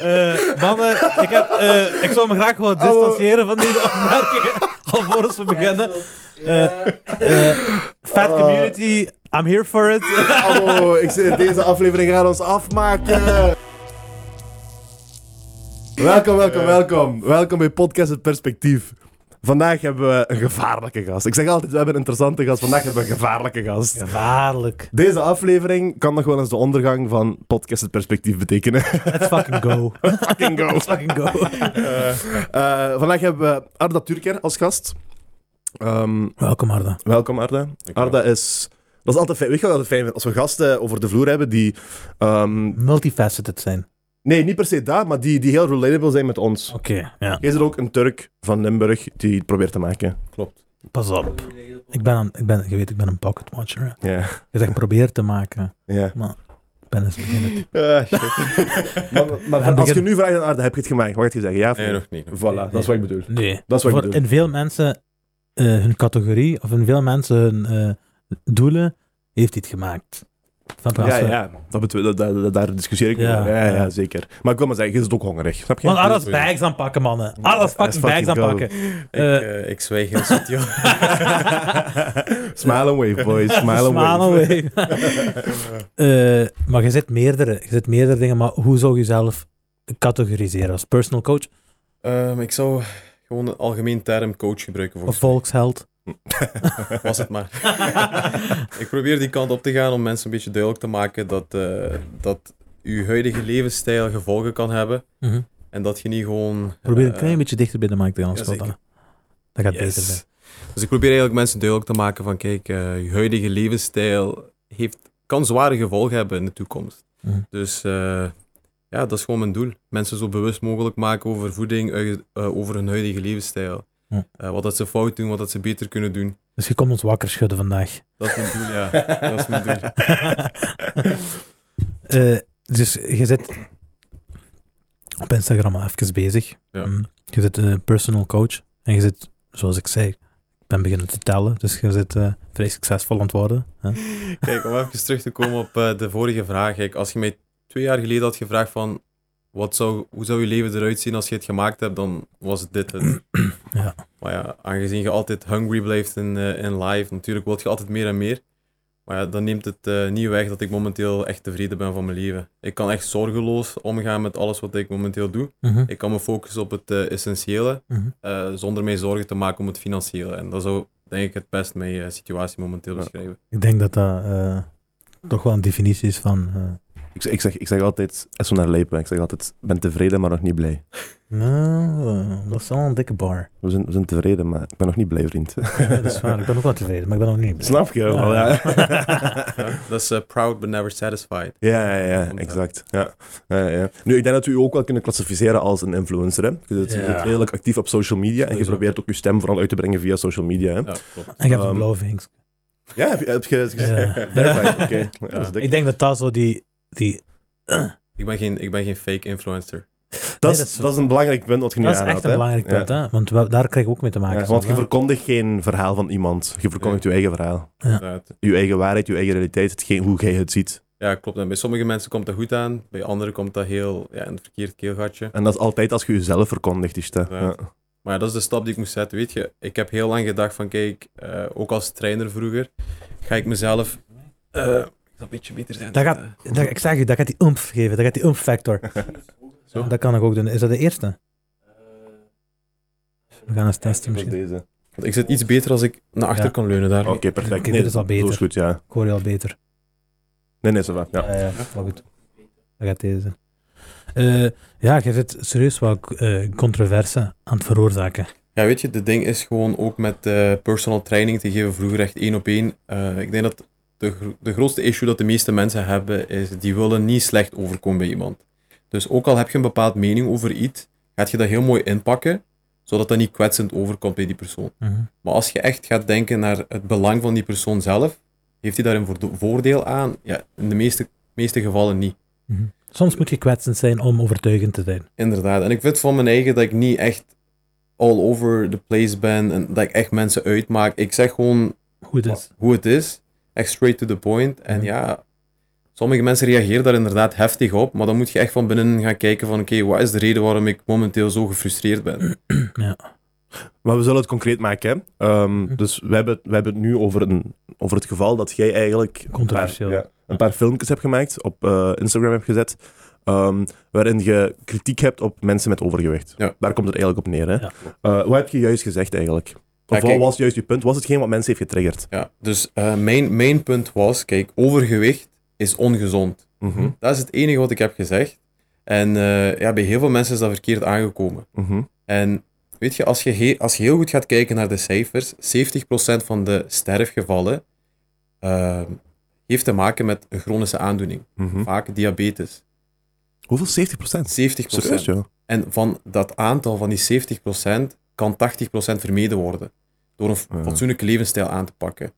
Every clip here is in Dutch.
Eh, mannen, ik, heb, eh, ik zou me graag gewoon distancieren van deze opmerkingen. Alvorens we beginnen. Eh, eh, fat community, I'm here for it. Hallo, ik zeg, deze aflevering gaat ons afmaken. Welkom, welkom, welkom. Welkom bij Podcast Het Perspectief. Vandaag hebben we een gevaarlijke gast. Ik zeg altijd, we hebben een interessante gast. Vandaag hebben we een gevaarlijke gast. Gevaarlijk. Deze aflevering kan nog wel eens de ondergang van Podcast Het Perspectief betekenen. Let's fucking go. Fucking go. Let's fucking go. Eh, vandaag hebben we Arda Turker als gast. Ehm, Welkom, Arda. welkom Arda. Arda is... Dat is altijd fijn. Weet je wat altijd fijn vind? Als we gasten over de vloer hebben die... ehm, Multifaceted zijn. Nee, niet per se dat, maar die, die heel relatable zijn met ons. Oké, ja. Jij is er ook een Turk van Limburg die het probeert te maken. Klopt. Pas op. Ik ben, een, ik ben, je weet, ik ben een pocket watcher. hè. Ja, Je zegt probeer te maken. ja. Maar ik ben eens beginnen. Ah, shit. maar maar als je begin- nu vraagt aan Arda, heb je het gemaakt? Wat gaat je zeggen? Ja of Nee, nee? nog niet. Voilà, dat is wat ik bedoel. Nee. Dat is wat ik Voor bedoel. in veel mensen eh, hun categorie of in veel mensen hun eh, doelen heeft hij het gemaakt. Ja, ja. Dat daar discussieer ik Ja, over. Ja, zeker. Maar ik wil maar zeggen, je zit ook hongerig. Snap je? Want Arda's bags aanpakken, mannen. Let's fucking bags aanpakken. Ik, eh, ik zwijg heel subtiel. Smile and wave, boys. Smile and wave. away. Eh, maar je zit meerdere, je zit meerdere dingen, maar hoe zou je jezelf categoriseren? Als personal coach Ehm, ik zou gewoon een algemeen term coach gebruiken of voor volksheld? Was het maar. ik probeer die kant op te gaan om mensen een beetje duidelijk te maken dat, eh, dat uw huidige levensstijl gevolgen kan hebben. Mhm. En dat je niet gewoon... Probeer een eh, klein beetje dichter bij de mic te gaan. ja. Dat gaat yes. beter zijn. Dus ik probeer eigenlijk mensen duidelijk te maken van kijk, eh je huidige levensstijl heeft, kan zware gevolgen hebben in de toekomst. Mhm. Dus ja, dat is gewoon mijn doel. Mensen zo bewust mogelijk maken over voeding, over hun huidige levensstijl. Ja. Eh, wat dat ze fout doen, wat dat ze beter kunnen doen. Dus je komt ons wakker schudden vandaag. Dat is mijn doel, ja. Dat is mijn doel. Eh, dus je zit op Instagram al even bezig. Ja. Mm. Je zit eh, personal coach. En je zit, zoals ik zei, ik ben beginnen te tellen. Dus je zit vrij succesvol aan het worden. Hè? Kijk, om even terug te komen op de vorige vraag. Kijk, als je mij twee jaar geleden had gevraagd van... Wat zou, hoe zou je leven eruit zien als je het gemaakt hebt, dan was het dit het. Ja. Maar ja, aangezien je altijd hungry blijft in, eh, in life, natuurlijk wil je altijd meer en meer. Maar ja, dan neemt het eh, niet weg dat ik momenteel echt tevreden ben van mijn leven. Ik kan echt zorgeloos omgaan met alles wat ik momenteel doe. Mhm. Ik kan me focussen op het eh, essentiële, Mhm. eh, zonder mij zorgen te maken om het financiële. En dat zou, denk ik, het best mijn situatie momenteel Ja. beschrijven. Ik denk dat dat eh, toch wel een definitie is van... Ik, zeg- ik, zeg, ik zeg altijd, zo naar lijpen. Ik zeg altijd, ben tevreden, maar nog niet blij. nou, eh, dat is wel een dikke bar. We zijn, we zijn tevreden, maar ik ben nog niet blij, vriend. Ja, dat is waar. Ik ben ook wel tevreden, maar ik ben nog niet. blij. Snap je? wel, Ja. Dat is eh, proud but never satisfied. ja, ja, ja, exact. Ja. Ja, ja. Nu, ik denk dat we u ook wel kunnen klassificeren als een influencer. Hè? Je zit Ja. redelijk actief op social media en je probeert ook je stem vooral uit te brengen via social media. Hè? Ja, klopt. En je hebt een Ehm, blauwe vinks. Ja, heb je... Heb je oké. Ja. Ik denk dat dat zo die... die Ik ben geen, ik ben geen fake influencer. Dat, is, dat is- dat is een belangrijk punt wat je nu dat is aanhaalt. echt een hè. belangrijk Ja. punt, hè? want we- daar krijgen we ook mee te maken. Ja, want je verkondigt geen verhaal van iemand. Je verkondigt je eigen verhaal. Ja. Je eigen waarheid, je eigen realiteit, hetgeen, hoe jij het ziet. ja, klopt. En bij sommige mensen komt dat goed aan, bij anderen komt dat heel ja, in het verkeerd keelgatje. En dat is altijd als je jezelf verkondigt. Is dat. Ja. Maar ja, dat is de stap die ik moest zetten. Weet je, ik heb heel lang gedacht van, kijk, eh, ook als trainer vroeger, ga ik mezelf... eh, ik een beetje beter zijn. Dat gaat- Eh, Dat, ik zeg je, dat gaat die umf geven. Dat gaat die umf factor. Zo? Dat kan ik ook doen. Is dat de eerste? We gaan eens testen Dat is misschien. deze. want ik zit iets beter als ik naar achter Ja. kan leunen daar. Oké, perfect. Oké, dit is al beter. Zo is goed, ja. Ik hoor je al beter. Nee, nee, zo va. Ja. Ja, ja, wel goed. Dat gaat deze. Eh, ja, je zit serieus wel eh controverse aan het veroorzaken. Ja, weet je, de ding is gewoon ook met eh, personal training te geven vroeger echt één op één. Eh, ik denk dat de, de grootste issue dat de meeste mensen hebben, is die willen niet slecht overkomen bij iemand. Dus ook al heb je een bepaald mening over iets, gaat je dat heel mooi inpakken, zodat dat niet kwetsend overkomt bij die persoon. Mhm. Maar als je echt gaat denken naar het belang van die persoon zelf, heeft hij daar een voorde- voordeel aan? Ja, in de meeste, meeste gevallen niet. Mhm. Soms moet je kwetsend zijn om overtuigend te zijn. Inderdaad. En ik vind van mijn eigen dat ik niet echt all over the place ben en dat ik echt mensen uitmaak. Ik zeg gewoon Hoe het is. hoe het is. Echt straight to the point. En ja, Sommige mensen reageren daar inderdaad heftig op, maar dan moet je echt van binnen gaan kijken van oké, wat is de reden waarom ik momenteel zo gefrustreerd ben? Maar we zullen het concreet maken. Hè. Ehm, dus we hebben, we hebben het nu over, een, over het geval dat jij eigenlijk een paar, Controversieel. ja, een paar filmpjes hebt gemaakt, op eh, Instagram hebt gezet, ehm, waarin je kritiek hebt op mensen met overgewicht. Ja. Daar komt het eigenlijk op neer. Hè. Ja. Eh, wat heb je juist gezegd eigenlijk? Of Ja, wat was juist je punt? Was hetgeen wat mensen heeft getriggerd? Ja, dus eh, mijn, mijn punt was, kijk, overgewicht is ongezond. Mhm, Dat is het enige wat ik heb gezegd. En eh, ja, bij heel veel mensen is dat verkeerd aangekomen. mhm, En weet je, als je, als je heel goed gaat kijken naar de cijfers, 70% van de sterfgevallen eh, heeft te maken met een chronische aandoening. mhm. Vaak diabetes. Hoeveel? 70 procent? 70%. Serieus, ja. En van dat aantal van die 70% kan 80% vermeden worden. Door een fatsoenlijke levensstijl aan te pakken.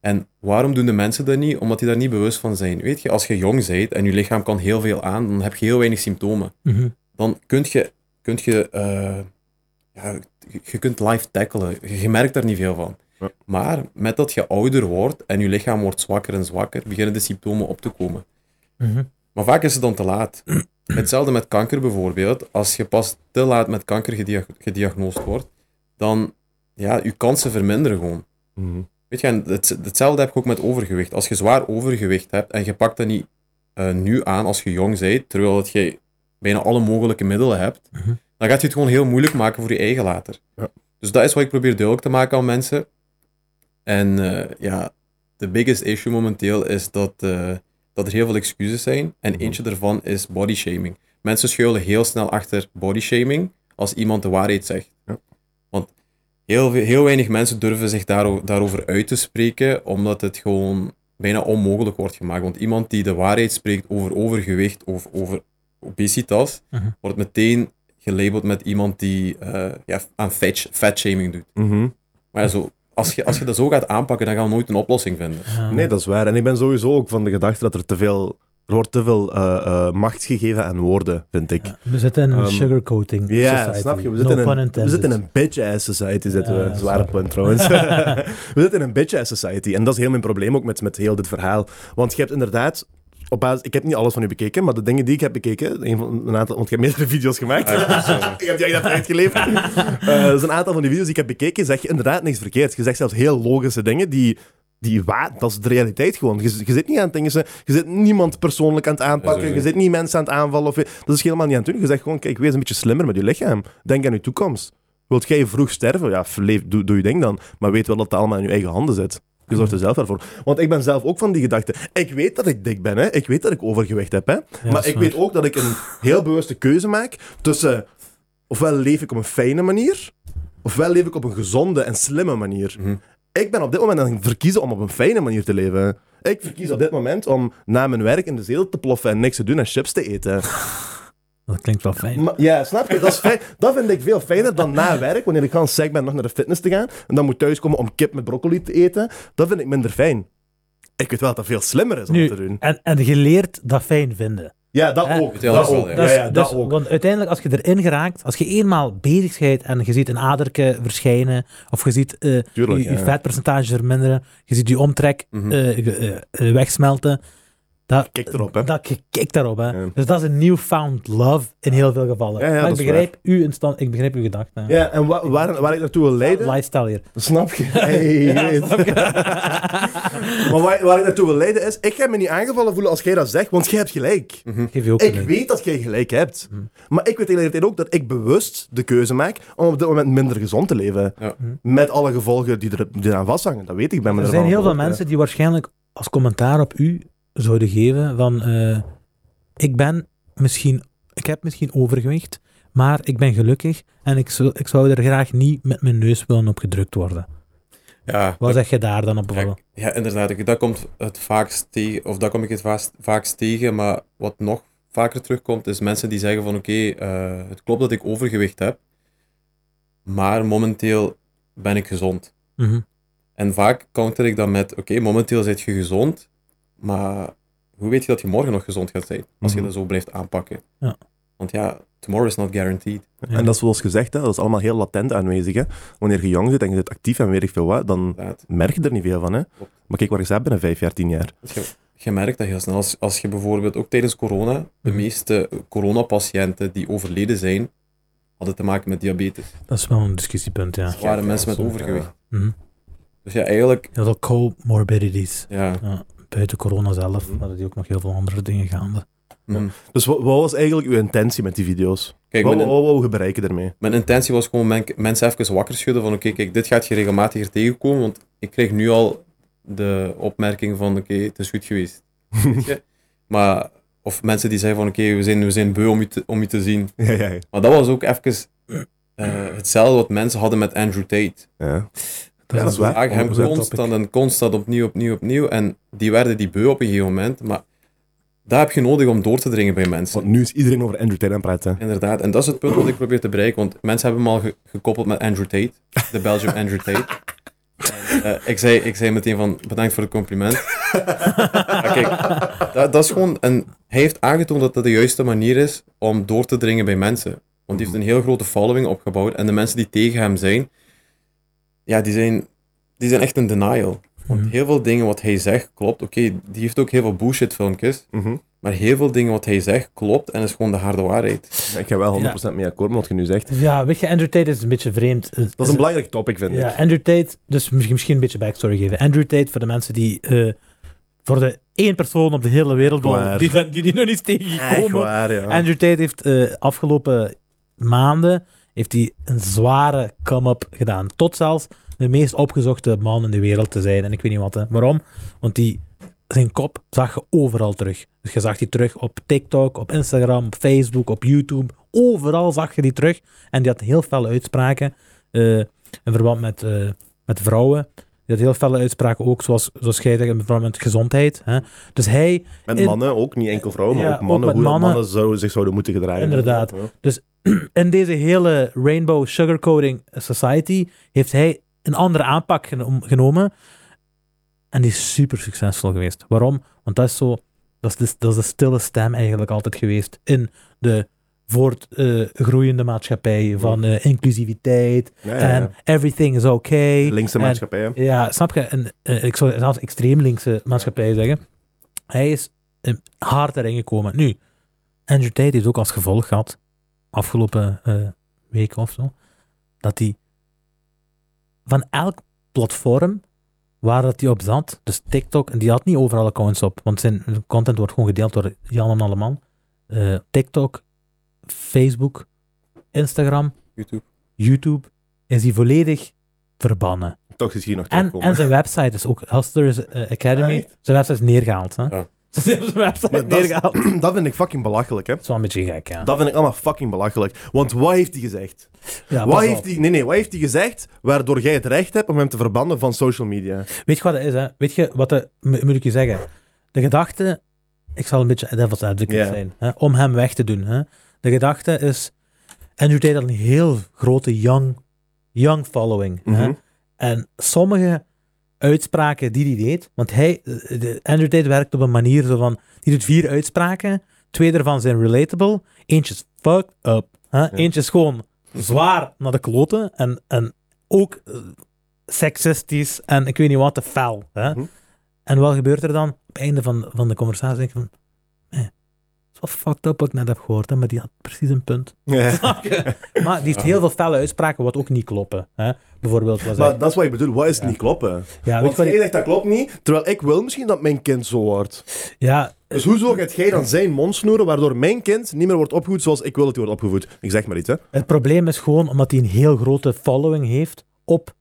En waarom doen de mensen dat niet? Omdat die daar niet bewust van zijn. Weet je, als je jong bent en je lichaam kan heel veel aan, dan heb je heel weinig symptomen. Mhm. Dan kun je, kunt je, eh, ja, je kunt life tackelen. Je, merkt daar niet veel van. Ja. Maar met dat je ouder wordt en je lichaam wordt zwakker en zwakker, beginnen de symptomen op te komen. Mhm. Maar vaak is het dan te laat. Hetzelfde met kanker bijvoorbeeld. Als je pas te laat met kanker gedia gediagnoosd wordt, dan ja, je kansen verminderen gewoon. Mhm. Weet je, en het, hetzelfde heb ik ook met overgewicht. Als je zwaar overgewicht hebt en je pakt dat niet eh, nu aan als je jong bent, terwijl dat je bijna alle mogelijke middelen hebt, Mhm. dan gaat je het gewoon heel moeilijk maken voor je eigen later. Ja. Dus dat is wat ik probeer duidelijk te maken aan mensen. En eh, ja, de biggest issue momenteel is dat, eh, dat er heel veel excuses zijn. En Mhm. eentje daarvan is body shaming. Mensen schuilen heel snel achter body shaming als iemand de waarheid zegt. Heel, weinig mensen durven zich daaro- daarover uit te spreken, omdat het gewoon bijna onmogelijk wordt gemaakt. Want iemand die de waarheid spreekt over overgewicht of over obesitas, Mhm. wordt meteen gelabeld met iemand die eh, ja, aan fat, fat shaming doet. Mhm. Maar ja, zo, als, je, als je dat zo gaat aanpakken, dan gaan we nooit een oplossing vinden. Ja. Nee, dat is waar. En ik ben sowieso ook van de gedachte dat er te veel... Er wordt te veel eh, eh, macht gegeven aan woorden, vind ik. Ja, We zitten in een Ehm, sugarcoating Ja, society. snap je? We zitten, in, een, we zitten in een bitch-ass society, zitten Ja, we. Zware sorry. punt trouwens. we zitten in een bitch-ass society. En dat is heel mijn probleem ook met, met heel dit verhaal. Want je hebt inderdaad... Op basis, ik heb niet alles van u bekeken, maar de dingen die ik heb bekeken, een, van, een aantal, want je hebt meerdere video's gemaakt. ik heb die dat uitgeleverd. Eh dus een aantal van die video's die ik heb bekeken, zeg je inderdaad niks verkeerd. Je zegt zelfs heel logische dingen die, die waar, dat is de realiteit gewoon. Je, je zit niet aan het dingen, je zit niemand persoonlijk aan het aanpakken, Ja, je zit niet mensen aan het aanvallen. Of, dat is helemaal niet aan het doen. Je zegt gewoon, kijk, wees een beetje slimmer met je lichaam. Denk aan je toekomst. Wilt jij vroeg sterven? Ja, leef, doe, doe je ding dan. Maar weet wel dat het allemaal in je eigen handen zit. Je zorgt er zelf voor. Want ik ben zelf ook van die gedachte. Ik weet dat ik dik ben, hè. ik weet dat ik overgewicht heb. Hè. maar ik weet ook dat ik een heel bewuste keuze maak tussen... Ofwel leef ik op een fijne manier, ofwel leef ik op een gezonde en slimme manier. Mhm. Ik ben op dit moment aan het verkiezen om op een fijne manier te leven. Ik verkies op dit moment om na mijn werk in de zetel te ploffen en niks te doen en chips te eten. Dat klinkt wel fijn. Maar, ja, snap je? Dat, is fijn. dat vind ik veel fijner dan na werk, wanneer ik gewoon sec ben nog naar de fitness te gaan en dan moet thuiskomen om kip met broccoli te eten. Dat vind ik minder fijn. Ik weet wel dat dat veel slimmer is om Nu, te doen. en, en geleerd dat fijn vinden. Ja, dat ook. Dat ook. ja. Ja, Dus- dat dus- ook. Want uiteindelijk, als je erin geraakt, als je eenmaal bezig bent en je ziet een aderke verschijnen, of je ziet eh, Tuurlijk, je, je ja. vetpercentage verminderen, je ziet je omtrek Mhm. eh, eh, wegsmelten, dat, Kijk erop, hè. dat, je kijkt daarop. Hè. Ja. Dus dat is een newfound love in heel veel gevallen. Ja, ja, maar dat ik is begrijp, uw instand, ik begrijp uw gedachten. Ja, en wa- waar, waar ik naartoe wil leiden... Lifestyle hier. Snap je? Hey, maar waar, waar ik naartoe wil leiden is, ik ga me niet aangevallen voelen als jij dat zegt, want jij hebt gelijk. Geef je ook Ik gelijk. weet dat jij gelijk hebt. Mhm. Maar ik weet tegelijkertijd ook dat ik bewust de keuze maak om op dit moment minder gezond te leven. Ja. Met alle gevolgen die, er, die eraan vasthangen. Dat weet ik. ben me Er zijn heel veel mensen die waarschijnlijk als commentaar op u zouden geven van eh, ik ben misschien, ik heb misschien overgewicht, maar ik ben gelukkig en ik zou, ik zou er graag niet met mijn neus willen op gedrukt worden. Ja, Wat zeg je daar dan op ja, inderdaad. ik- Dat komt het vaakst tegen, of dat kom ik het vaakst, vaakst tegen, maar wat nog vaker terugkomt, is mensen die zeggen van oké, eh, het klopt dat ik overgewicht heb, maar momenteel ben ik gezond. Mhm. En vaak counter ik dat met, oké, momenteel zit je gezond, maar hoe weet je dat je morgen nog gezond gaat zijn, als Mhm. je dat zo blijft aanpakken? Ja. Want ja, tomorrow is not guaranteed. En dat is zoals gezegd, hè, dat is allemaal heel latent aanwezig. Hè. Wanneer je jong zit en je zit actief en weet ik veel wat, dan merk je er niet veel van. Hè. Klopt. Maar kijk waar je staat binnen vijf jaar, tien jaar. Je, gemerkt dat heel snel, als, als je bijvoorbeeld ook tijdens corona, de Mhm. meeste coronapatiënten die overleden zijn, hadden te maken met diabetes. Dat is wel een discussiepunt, ja. Dat waren mensen met Ja, overgewicht. Mhm. Dus ja, eigenlijk, Heel veel comorbidities. ja. Ja, buiten corona zelf Mhm. hadden die ook nog heel veel andere dingen gaande. mhm. Dus wat, wat was eigenlijk uw intentie met die video's? Kijk, wat, wou je bereiken daarmee? mijn intentie was gewoon men- mensen even wakker schudden van oké, kijk, dit gaat je regelmatiger tegenkomen, want ik kreeg nu al de opmerking van oké, het is goed geweest. Maar, of mensen die zeggen van oké, we, zijn, we zijn beu om je, te, om je te zien. Ja, ja, ja. Maar dat was ook even eh, hetzelfde wat mensen hadden met Andrew Tate. Dat Ja, dat is waar. Hem 100% constant en constant opnieuw, opnieuw, opnieuw. En die werden die beu op een gegeven moment. Maar daar heb je nodig om door te dringen bij mensen. Want nu is iedereen over Andrew Tate aan het praten. Inderdaad. En dat is het punt wat ik probeer te bereiken. Want mensen hebben hem al ge- gekoppeld met Andrew Tate. De Belgium Andrew Tate. En, eh, ik, zei, ik zei meteen van, bedankt voor het compliment. Maar kijk, dat, dat is gewoon... En hij heeft aangetoond dat dat de juiste manier is om door te dringen bij mensen. Want die heeft een heel grote following opgebouwd. En de mensen die tegen hem zijn, ja, die zijn, die zijn echt in denial. Want Mhm. heel veel dingen wat hij zegt klopt. Oké, die heeft ook heel veel bullshit filmpjes. Mhm. Maar heel veel dingen wat hij zegt klopt en is gewoon de harde waarheid. Ja, Ik ga wel 100% mee akkoord met wat je nu zegt. Ja, weet je, Andrew Tate is een beetje vreemd. Dat is een belangrijk topic, vind Ja, ik. Andrew Tate, dus misschien, misschien een beetje backstory geven. Andrew Tate, voor de mensen die, eh, voor de één persoon op de hele wereld Waar. die, die, nog niet is Echt tegengekomen. waar, ja. Andrew Tate heeft eh, afgelopen maanden heeft hij een zware come-up gedaan. Tot zelfs de meest opgezochte man in de wereld te zijn. En ik weet niet wat. Hè. Waarom? Want die, zijn kop zag je overal terug. Dus je zag die terug op TikTok, op Instagram, op Facebook, op YouTube. Overal zag je die terug. En die had heel felle uitspraken eh, in verband met, eh, met vrouwen. Die had heel felle uitspraken ook, zoals, zoals jij zegt, in verband met gezondheid. Hè. Dus hij Met in- mannen ook, niet enkel vrouwen, maar Ja, ook mannen. ook hoe mannen. zich zouden moeten gedragen. Inderdaad. Ja. in deze hele Rainbow Sugarcoating Society heeft hij een andere aanpak geno- genomen. En die is super succesvol geweest. Waarom? Want dat is zo, dat is de, dat is de stille stem eigenlijk altijd geweest in de voortgroeiende maatschappij van eh, inclusiviteit Ja, ja, en ja. everything is okay. Linkse En- maatschappij, hè. Ja, snap je? En, eh, ik zou zelfs extreem linkse maatschappij zeggen. Hij is eh, hard erin gekomen. Nu, Andrew Tate heeft ook als gevolg gehad, afgelopen eh week of zo, dat hij van elk platform waar dat hij op zat, dus TikTok, en die had niet overal accounts op, want zijn content wordt gewoon gedeeld door Jan en Alleman. Eh TikTok, Facebook, Instagram, YouTube. YouTube, is hij volledig verbannen. Toch is hier nog En, terugkomen. en zijn website is ook Hustlers eh, Academy. Echt? Zijn website is neergehaald. Hè? Ja. Ze hebben zijn website Maar dat is- neergehaald. dat vind ik fucking belachelijk, hè. Dat is wel een beetje gek, ja. Dat vind ik allemaal fucking belachelijk. Want wat heeft hij gezegd? ja wat heeft hij, nee, nee, wat heeft hij gezegd waardoor jij het recht hebt om hem te verbannen van social media? Weet je wat het is? Hè? Weet je wat de, mo- moet ik je zeggen? De gedachte, ik zal een beetje devil's advocate Ja. zijn, hè? om hem weg te doen. Hè? De gedachte is, Andrew Tate had een heel grote young, young following. hè? Mhm. En sommige uitspraken die hij deed, want hij, eh, de, Andrew Tate werkt op een manier zo van, die doet vier uitspraken, twee daarvan zijn relatable, eentje is fucked up, hè? eentje is gewoon zwaar naar de kloten en, en ook eh, seksistisch en ik weet niet wat, te fel. Hè? Mhm. En wat gebeurt er dan? Op het einde van, van de conversatie denk ik van, eh, is wel fucked up wat ik net heb gehoord, hè? maar die had precies een punt. Ja. maar die heeft heel veel felle uitspraken wat ook niet kloppen. Hè? Bijvoorbeeld, was hij- Maar dat is wat ik bedoel, wat is niet kloppen? ja, Want jij ik- zegt dat klopt niet, terwijl ik wil misschien dat mijn kind zo wordt. ja, Dus hoezo gaat jij dan zijn mond snoeren waardoor mijn kind niet meer wordt opgevoed zoals ik wil dat hij wordt opgevoed? Ik zeg maar iets, hè. Het probleem is gewoon omdat hij een heel grote following heeft op.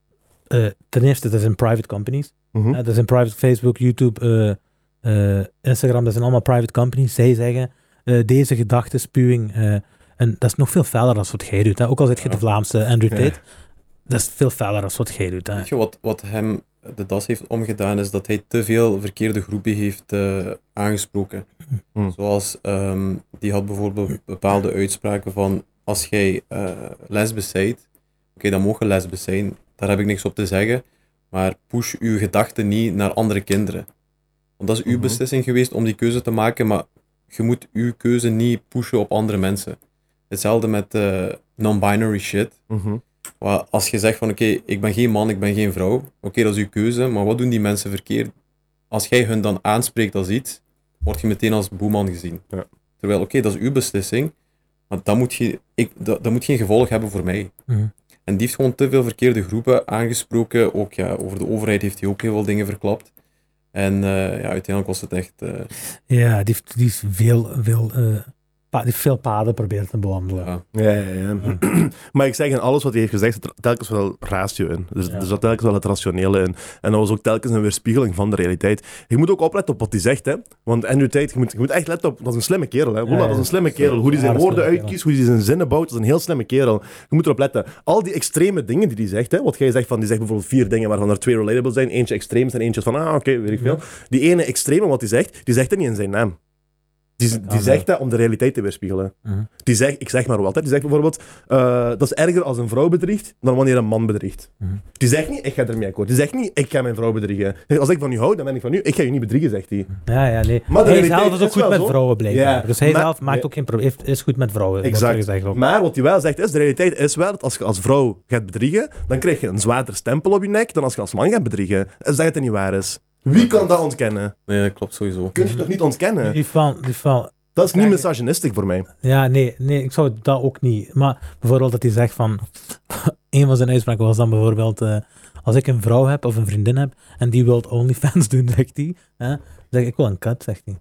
eh, ten eerste, dat zijn private companies. Mhm. Eh, dat zijn private Facebook, YouTube, eh, Instagram. Dat zijn allemaal private companies. Zij zeggen deze gedachtenspuwing. eh en dat is nog veel feller dan wat jij doet. Hè? Ook al zit je de Vlaamse Andrew. Tate. Dat is veel feller dan wat jij doet. Hè? Weet je wat, wat hem de das heeft omgedaan, is dat hij te veel verkeerde groepen heeft eh, aangesproken. Hmm. Zoals, ehm, die had bijvoorbeeld bepaalde uitspraken van, als jij eh lesbisch bent, oké, dan mogen lesbisch zijn, daar heb ik niks op te zeggen, maar push uw gedachten niet naar andere kinderen. Want dat is uw Mhm. beslissing geweest om die keuze te maken, maar je moet uw keuze niet pushen op andere mensen. Hetzelfde met eh, non-binary shit. Mhm. Maar als je zegt van oké, ik ben geen man, ik ben geen vrouw, oké, dat is uw keuze, maar wat doen die mensen verkeerd als jij hun dan aanspreekt als iets, word je meteen als boeman gezien. Ja. Terwijl, oké, dat is uw beslissing, maar dat moet, je, ik, dat, dat moet geen gevolg hebben voor mij. Mhm. En die heeft gewoon te veel verkeerde groepen aangesproken. Ook ja, over de overheid heeft hij ook heel veel dingen verklapt. En eh, ja, uiteindelijk was het echt... eh, Ja, die heeft, die heeft veel, veel, eh, die veel paden proberen te bewandelen. ja. Ja, ja, ja. maar ik zeg, in alles wat hij heeft gezegd, zit er telkens wel ratio in. Dus Ja. er zat telkens wel het rationele in. En dat was ook telkens een weerspiegeling van de realiteit. Je moet ook opletten op wat hij zegt, hè. Want Andrew Tate, je moet, je moet echt letten op... Dat is een slimme kerel, hè. Voilà, dat is een slimme kerel. Hoe hij zijn woorden uitkiest, hoe hij zijn zinnen bouwt, dat is een heel slimme kerel. Je moet erop letten. Al die extreme dingen die hij zegt, hè. Wat jij zegt van, die zegt bijvoorbeeld vier dingen waarvan er twee relatable zijn. Eentje extreem en eentje van, ah, oké, weet ik veel. Die ene extreme wat hij zegt, die zegt dat niet in zijn naam. Die, die zegt dat om de realiteit te weerspiegelen. Mhm. Die zegt, ik zeg maar wat, hè. die zegt bijvoorbeeld, eh, dat is erger als een vrouw bedriegt dan wanneer een man bedriegt. Mhm. Die zegt niet, ik ga ermee akkoord. Die zegt niet, ik ga mijn vrouw bedriegen. Als ik van u hou, dan ben ik van u. Ik ga je niet bedriegen, zegt hij. Ja, ja, nee. Maar hij realiteit zelf is ook goed met zo. vrouwen, blijkbaar. Ja, Dus hij maar- zelf maakt ook geen probleem, is goed met vrouwen. Exact. gezegd. Maar wat hij wel zegt is, de realiteit is wel dat als je als vrouw gaat bedriegen, dan krijg je een zwaarder stempel op je nek dan als je als man gaat bedriegen. En zeg dat het niet waar is. Wie kan dat ontkennen? Nee, dat klopt sowieso. Kun je toch niet ontkennen? Die van, die van, Dat is niet misogynistisch voor mij. ja, nee, nee, ik zou dat ook niet. Maar bijvoorbeeld dat hij zegt van... een van zijn uitspraken was dan bijvoorbeeld... eh, als ik een vrouw heb of een vriendin heb en die wil OnlyFans doen, zegt hij. Hè, dan zeg ik, ik wil een cut, zegt hij.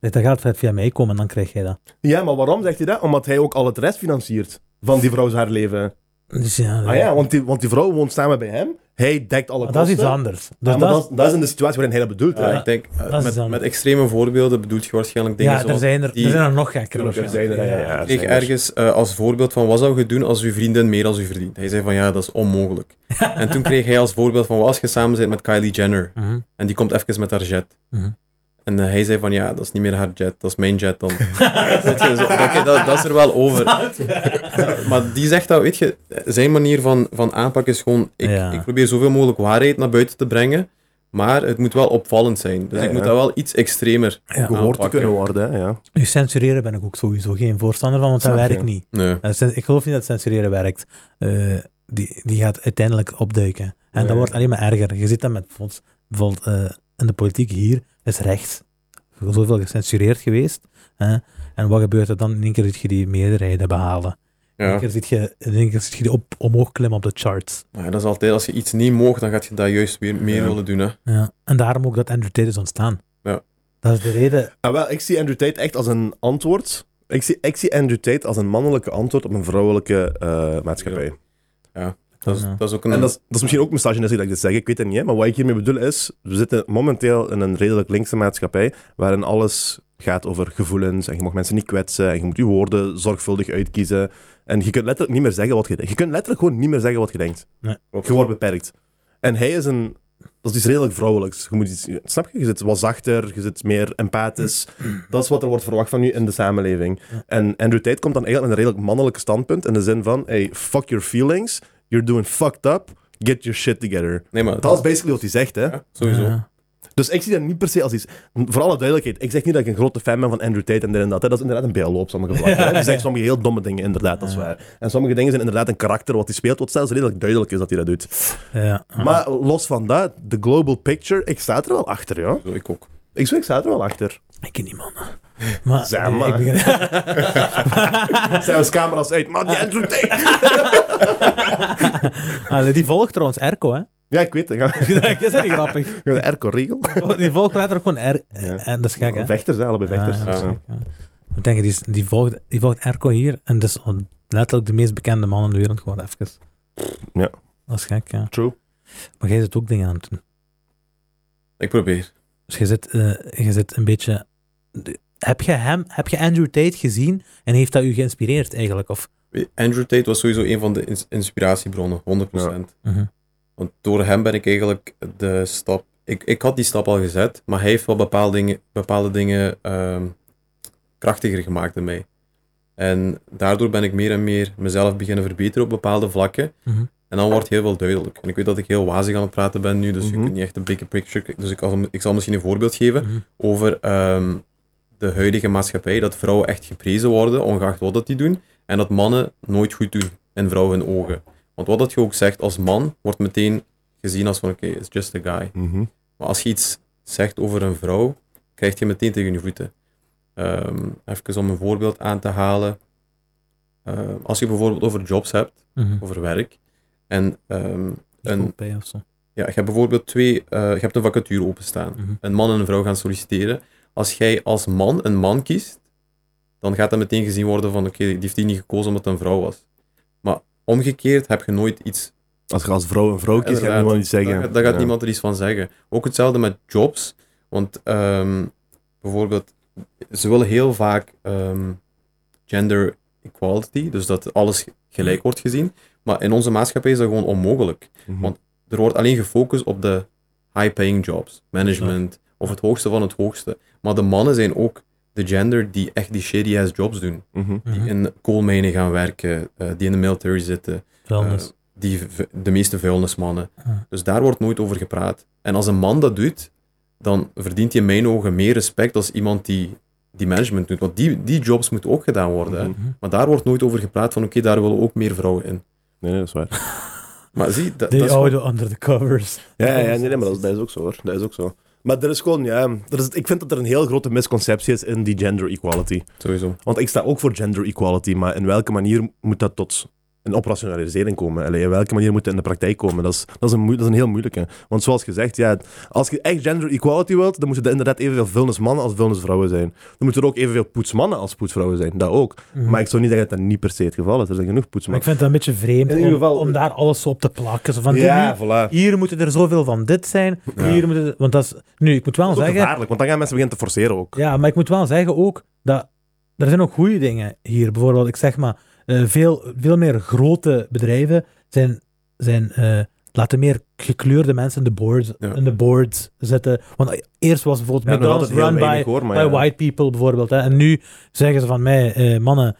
Zegt, Dan gaat het via mij komen en dan krijg jij dat. Ja, maar waarom zegt hij dat? Omdat hij ook al het rest financiert van die vrouw haar leven. Dus ja, Ah ja, want die, want die vrouw woont samen bij hem. Hij dekt alle maar kosten. dat is iets anders. Dus Ja, maar dat, dat, is- dat is in de situatie waarin hij dat bedoelt. Ja, ik denk, dat is met, met extreme voorbeelden bedoelt je waarschijnlijk dingen ja, er zoals... zijn er, die- er zijn er nog gekker. Tuurlijk, er zijn er, ja, ja, ja, er Ik er. ergens eh, als voorbeeld van wat zou je doen als uw vriendin meer als u verdient? Hij zei van ja, dat is onmogelijk. en toen kreeg hij als voorbeeld van wat als je samen bent met Kylie Jenner Mhm, en die komt even met haar jet. mhm. En eh, hij zei van ja, dat is niet meer haar jet, dat is mijn jet dan. Weet je, zo, oké, dat, dat is er wel over. maar die zegt dat, weet je, zijn manier van, van aanpak is gewoon, ik, Ja. ik probeer zoveel mogelijk waarheid naar buiten te brengen, maar het moet wel opvallend zijn. Dus Ja, ik moet dat wel iets extremer Ja. Gehoord te kunnen worden, hè, ja. Nu, censureren ben ik ook sowieso geen voorstander van, want dat werkt niet. Nee. Eh, Ik geloof niet dat censureren werkt. Eh, die, die gaat uiteindelijk opduiken. En dat wordt alleen maar erger. Je ziet dat met bijvoorbeeld, bijvoorbeeld eh, in de politiek hier, is rechts zoveel gecensureerd geweest. Hè? En wat gebeurt er dan? In één keer zie je die meerderheden behalen. In één Ja. keer zie je, in één keer zie je die op, omhoog klimmen op de charts. Maar dat is altijd, als je iets niet mag, dan gaat je dat juist weer meer Ja. willen doen. Hè. Ja. En daarom ook dat Andrew Tate is ontstaan. Ja. Dat is de reden. Ah, wel, ik zie Andrew Tate echt als een antwoord. Ik zie, ik zie Andrew Tate als een mannelijke antwoord op een vrouwelijke eh, maatschappij. Dat, is, Ja. dat is ook een... En dat is, dat is misschien ook misogynistisch dat ik dit zeg, ik weet het niet. Hè? Maar wat ik hiermee bedoel is, we zitten momenteel in een redelijk linkse maatschappij, waarin alles gaat over gevoelens, en je mag mensen niet kwetsen, en je moet je woorden zorgvuldig uitkiezen. En je kunt letterlijk niet meer zeggen wat je denkt. Je kunt letterlijk gewoon niet meer zeggen wat je denkt. Nee. Je wordt beperkt. En hij is een... Dat is iets redelijk vrouwelijks. Je moet iets, snap je? Je zit wat zachter, je zit meer empathisch. Dat is wat er wordt verwacht van u in de samenleving. En Andrew Tate komt dan eigenlijk met een redelijk mannelijke standpunt, in de zin van, hey, fuck your feelings, you're doing fucked up, get your shit together. Nee, maar Dat is basically wat hij zegt, hè. ja, sowieso. Ja. Dus ik zie dat niet per se als iets... Voor alle duidelijkheid, ik zeg niet dat ik een grote fan ben van Andrew Tate en dit en dat. Hè. Dat is inderdaad een BLO op sommige vlakken. Die zegt sommige heel domme dingen, inderdaad, dat is Ja. waar. En sommige dingen zijn inderdaad een karakter wat hij speelt, wat zelfs redelijk duidelijk is dat hij dat doet. Ja. Maar los van dat, de global picture, ik sta er wel achter, ja. Zo, ik ook. Ik, zeg, ik sta er wel achter. Ik ken die mannen. Maar, Zeg maar. ik begin- Zijn ons camera's uit, man, die Andrew Tate. Ah, die volgt trouwens Erco, hè? Ja, ik weet het. Ja. dat is niet grappig. De Erco-regel. Die volgt letterlijk gewoon R. Ja. En dat is gek, hè? Vechters, hè, allebei vechters. Ja, Ja. ja. Ik denk, die, is- die, volgt, die volgt Erco hier. En dat is letterlijk de meest bekende man in de wereld. Gewoon even. Ja. Dat is gek, ja. True. Maar jij zit ook dingen aan het doen. Ik probeer. Dus je zit, je zit een beetje... Heb je, hem, heb je Andrew Tate gezien en heeft dat u geïnspireerd eigenlijk? Of, Andrew Tate was sowieso een van de ins- inspiratiebronnen, 100%. Mhm. Want door hem ben ik eigenlijk de stap... Ik, ik had die stap al gezet, maar hij heeft wel bepaalde dingen, bepaalde dingen ehm, krachtiger gemaakt in mij. En daardoor ben ik meer en meer mezelf beginnen verbeteren op bepaalde vlakken. Mhm. En dan wordt heel veel duidelijk. En ik weet dat ik heel wazig aan het praten ben nu, dus Mhm. je kunt niet echt een big picture... Dus ik, zal- ik zal misschien een voorbeeld geven Mhm. over ehm, de huidige maatschappij, dat vrouwen echt geprezen worden, ongeacht wat dat die doen, en dat mannen nooit goed doen in vrouwen hun ogen. Want wat dat je ook zegt als man, wordt meteen gezien als van oké, it's just a guy. Mhm. Maar als je iets zegt over een vrouw, krijg je meteen tegen je voeten. Ehm, even om een voorbeeld aan te halen. Ehm, als je bijvoorbeeld over jobs hebt, Mhm. over werk, en ehm, een, zo. ja, je hebt bijvoorbeeld twee, eh, je hebt een vacature openstaan. Mhm. Een man en een vrouw gaan solliciteren. Als jij als man een man kiest, dan gaat dat meteen gezien worden van oké, die heeft die niet gekozen omdat het een vrouw was. Maar omgekeerd heb je nooit iets Als je als vrouw een vrouw kiest, ga je Inderdaad, niemand iets zeggen. Daar, daar gaat Ja. niemand er iets van zeggen. Ook hetzelfde met jobs. Want ehm, bijvoorbeeld, ze willen heel vaak ehm, gender equality, dus dat alles gelijk wordt gezien. Maar in onze maatschappij is dat gewoon onmogelijk. Mhm. Want er wordt alleen gefocust op de high-paying jobs, management, of het hoogste van het hoogste. Maar de mannen zijn ook de gender die echt die shady-ass jobs doen. Mhm. Die Mhm. in koolmijnen gaan werken, eh, die in de military zitten Vuilnis. eh, die, de meeste vuilnismannen. Ah. Dus daar wordt nooit over gepraat. En als een man dat doet, dan verdient hij in mijn ogen meer respect als iemand die, die management doet. Want die, die jobs moeten ook gedaan worden. Mhm. Maar daar wordt nooit over gepraat van oké, daar willen ook meer vrouwen in. Nee, nee, dat is waar. Maar zie, dat, dat Die is oude under the covers. Ja, ja, ja, nee, nee, maar dat is, dat is ook zo hoor. Dat is ook zo. Maar er is gewoon, ja, er is, ik vind dat er een heel grote misconceptie is in die gender equality. sowieso. Want ik sta ook voor gender equality, maar in welke manier moet dat tot een operationalisering komen? Allee, in welke manier moet dat in de praktijk komen? Dat is, dat is, een, dat is een heel moeilijke. Want zoals gezegd, ja, als je echt gender equality wilt, dan moeten er inderdaad evenveel vuilnismannen als vuilnisvrouwen zijn. Dan moeten er ook evenveel poetsmannen als poetsvrouwen zijn. Dat ook. Mhm. Maar ik zou niet zeggen dat dat niet per se het geval is. Er zijn genoeg Maar ik poetsmannen. vind het een beetje vreemd In om, geval- om daar alles op te plakken. Zo van, Ja, hier, voilà. hier moeten er zoveel van dit zijn. Ja. Hier moeten er- want dat is... Nu, ik moet wel Dat is zeggen... want dan gaan mensen beginnen te forceren ook. Ja, maar ik moet wel zeggen ook dat er zijn ook goede dingen hier. Bijvoorbeeld, ik zeg maar, eh, veel, veel meer grote bedrijven zijn, zijn eh, laten meer gekleurde mensen in de boards, Ja. in de boards zitten. Want eerst was bijvoorbeeld Ja, McDonald's run by, hoor, by ja. white people bijvoorbeeld. Hè. En nu zeggen ze van mij, eh, mannen,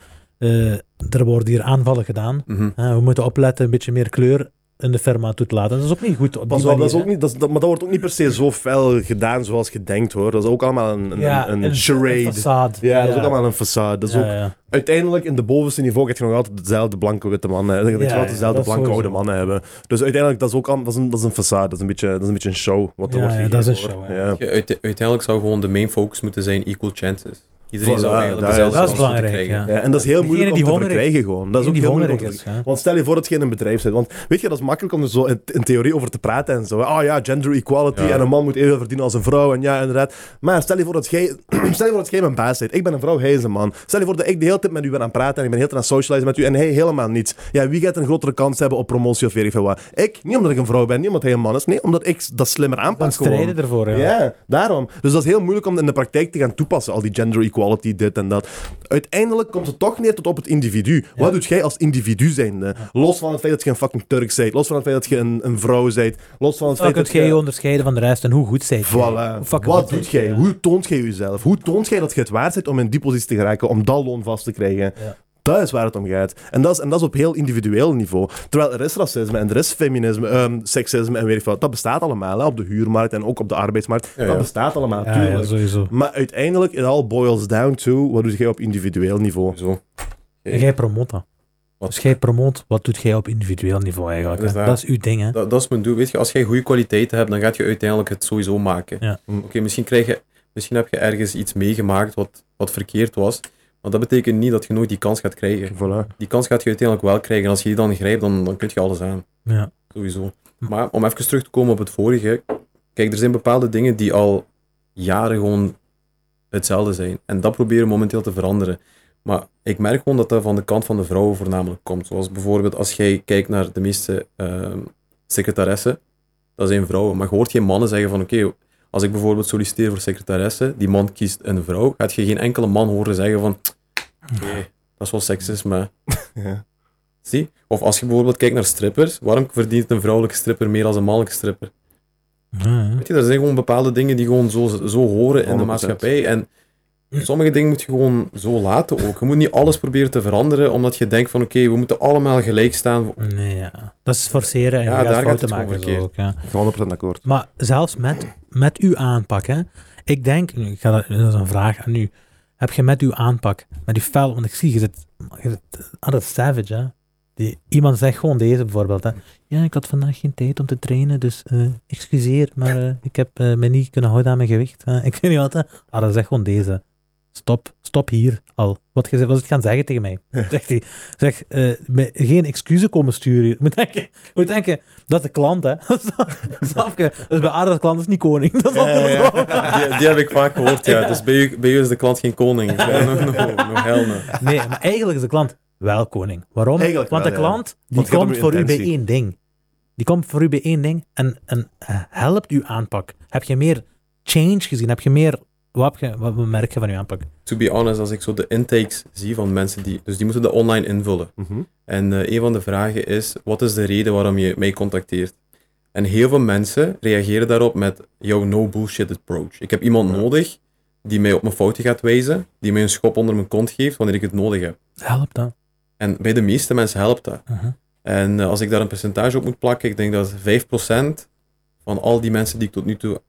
er worden hier aanvallen gedaan. Mhm. we moeten opletten, een beetje meer kleur in de firma toe te laten. Dat is ook niet goed op Pas dat is ook niet, dat is- dat- maar dat wordt ook niet per se zo fel gedaan zoals je denkt hoor. Dat is ook allemaal een, een, Ja, een, een charade. façade. ja, dat is ook allemaal een façade. Dat is Ja, ook, ja. Uiteindelijk, in de bovenste niveau, heb je nog altijd dezelfde blanke witte mannen. Je Ja, altijd ja, dezelfde blanke oude mannen hebben. Dus uiteindelijk, dat is ook dat is een, dat is een façade. Dat is een beetje, dat is een, beetje een show. Wat er Ja, wordt ja, dat is een show, ja. Ja. Uiteindelijk zou gewoon de main focus moeten zijn equal chances. Iedereen Voilà, zou eigenlijk dat dezelfde dat is belangrijk, krijgen. ja. Ja, en dat is heel Degene moeilijk om die te hongerig- verkrijgen gewoon. Dat is ook die heel moeilijk om te is. Want stel je voor dat je in een bedrijf zit. Want weet je, dat is makkelijk om er zo in, in theorie over te praten en zo. Oh ja, gender equality Ja. en een man moet evenveel verdienen als een vrouw. En ja, inderdaad. Maar stel je voor dat jij, stel je voor dat jij mijn baas bent. Ik ben een vrouw, hij is een man. Stel je voor dat ik de hele tijd met u ben aan het praten en ik ben de hele tijd aan het socializen met u en hij helemaal niet. Ja, wie gaat een grotere kans hebben op promotie of weet ik veel wat? Ik, niet omdat ik een vrouw ben, niet omdat hij een man is. Nee, omdat ik dat slimmer Dan aanpak gewoon. strijden ervoor, ja. Ja, daarom. Dus dat is heel moeilijk om in de praktijk te gaan toepassen, al die gender equality, dit en dat. Uiteindelijk komt het toch neer tot op het individu. Wat doet jij als individu zijnde? Los van het feit dat je een fucking Turk bent, los van het feit dat je een, een vrouw bent, los van het feit kun dat jij je onderscheiden van de rest en hoe goed zij Voilà. Wat doet jij? Hoe toont jij jezelf? Hoe toont jij dat je het waard bent om in die positie te geraken, om dat loon vast te krijgen? Dat is waar het om gaat. En dat is, en dat is op heel individueel niveau. Terwijl er is racisme en er is feminisme, ehm, seksisme en weet ik wat. Dat bestaat allemaal hè, op de huurmarkt en ook op de arbeidsmarkt. Ja, Dat ja. bestaat allemaal, Ja, ja, tuurlijk. sowieso. Maar uiteindelijk, it all boils down to, wat doe jij op individueel niveau? Zo. En jij promoot dat. Wat? Dus jij promoot, wat doet jij op individueel niveau eigenlijk? Dat is uw ding, hè? Dat, dat is mijn doel. Weet je, als jij goede kwaliteiten hebt, dan gaat je uiteindelijk het sowieso maken. Ja. Oké, misschien, krijg je, misschien heb je ergens iets meegemaakt wat, wat verkeerd was. Maar dat betekent niet dat je nooit die kans gaat krijgen. Voilà. Die kans gaat je uiteindelijk wel krijgen. En als je die dan grijpt, dan, dan kun je alles aan. Ja. Sowieso. Maar om even terug te komen op het vorige. Kijk, er zijn bepaalde dingen die al jaren gewoon hetzelfde zijn. En dat proberen momenteel te veranderen. Maar ik merk gewoon dat dat van de kant van de vrouwen voornamelijk komt. Zoals bijvoorbeeld als jij kijkt naar de meeste ehm secretaressen, dat zijn vrouwen. Maar je hoort geen mannen zeggen van oké, als ik bijvoorbeeld solliciteer voor secretaresse, die man kiest een vrouw, gaat je geen enkele man horen zeggen van oké, dat is wel seksisme. hè." Ja. Zie? Of als je bijvoorbeeld kijkt naar strippers, waarom verdient een vrouwelijke stripper meer dan een mannelijke stripper? Ja. Weet je, er zijn gewoon bepaalde dingen die gewoon zo, zo horen in de 100%. maatschappij. En sommige dingen moet je gewoon zo laten ook. Je moet niet alles proberen te veranderen, omdat je denkt van oké, we moeten allemaal gelijk staan. Nee, ja. Dat is forceren en Ja, daar gaat fouten het gewoon maken. verkeerd. Ook, ja. 100% akkoord. Maar zelfs met, met uw aanpak, hè. Ik denk, nu, ik ga dat, dat is een vraag aan u. Heb je met uw aanpak, met die fel, want ik zie, je zit, je zit altijd savage, hè. Die, iemand zegt gewoon deze bijvoorbeeld. Hè. Ja, ik had vandaag geen tijd om te trainen, dus eh, excuseer, maar eh, ik heb eh, me niet kunnen houden aan mijn gewicht. ik weet niet wat. Hè. Ah, dan zegt gewoon deze. Stop, stop hier al. Wat je wat het gaan zeggen tegen mij? Zegt hij. Zeg, eh, me- geen excuses komen sturen. Je moet denken, je moet denken dat is de klant, hè. Snap je? Dus bij Aarde, de klant is niet koning. Dat is Ja, ja. Die, die heb ik vaak gehoord, ja. Dus bij u, bij u is de klant geen koning. No, no, no. Nee, maar eigenlijk is de klant wel koning. Waarom? Eigenlijk Want wel, de klant die komt voor u bij één ding. Die komt voor u bij één ding en, en eh, helpt uw aanpak. Heb je meer change gezien? Heb je meer... Wat, heb je, wat merk je van uw aanpak? To be honest, als ik zo de intakes zie van mensen die... Dus die moeten dat online invullen. Mhm. En eh, een van de vragen is, wat is de reden waarom je mij contacteert? En heel veel mensen reageren daarop met, jouw no bullshit approach. Ik heb iemand Ja. nodig die mij op mijn fouten gaat wijzen, die mij een schop onder mijn kont geeft wanneer ik het nodig heb. Helpt dat? En bij de meeste mensen helpt dat. Mhm. En eh, als ik daar een percentage op moet plakken, ik denk dat 5% van al die mensen die ik tot nu toe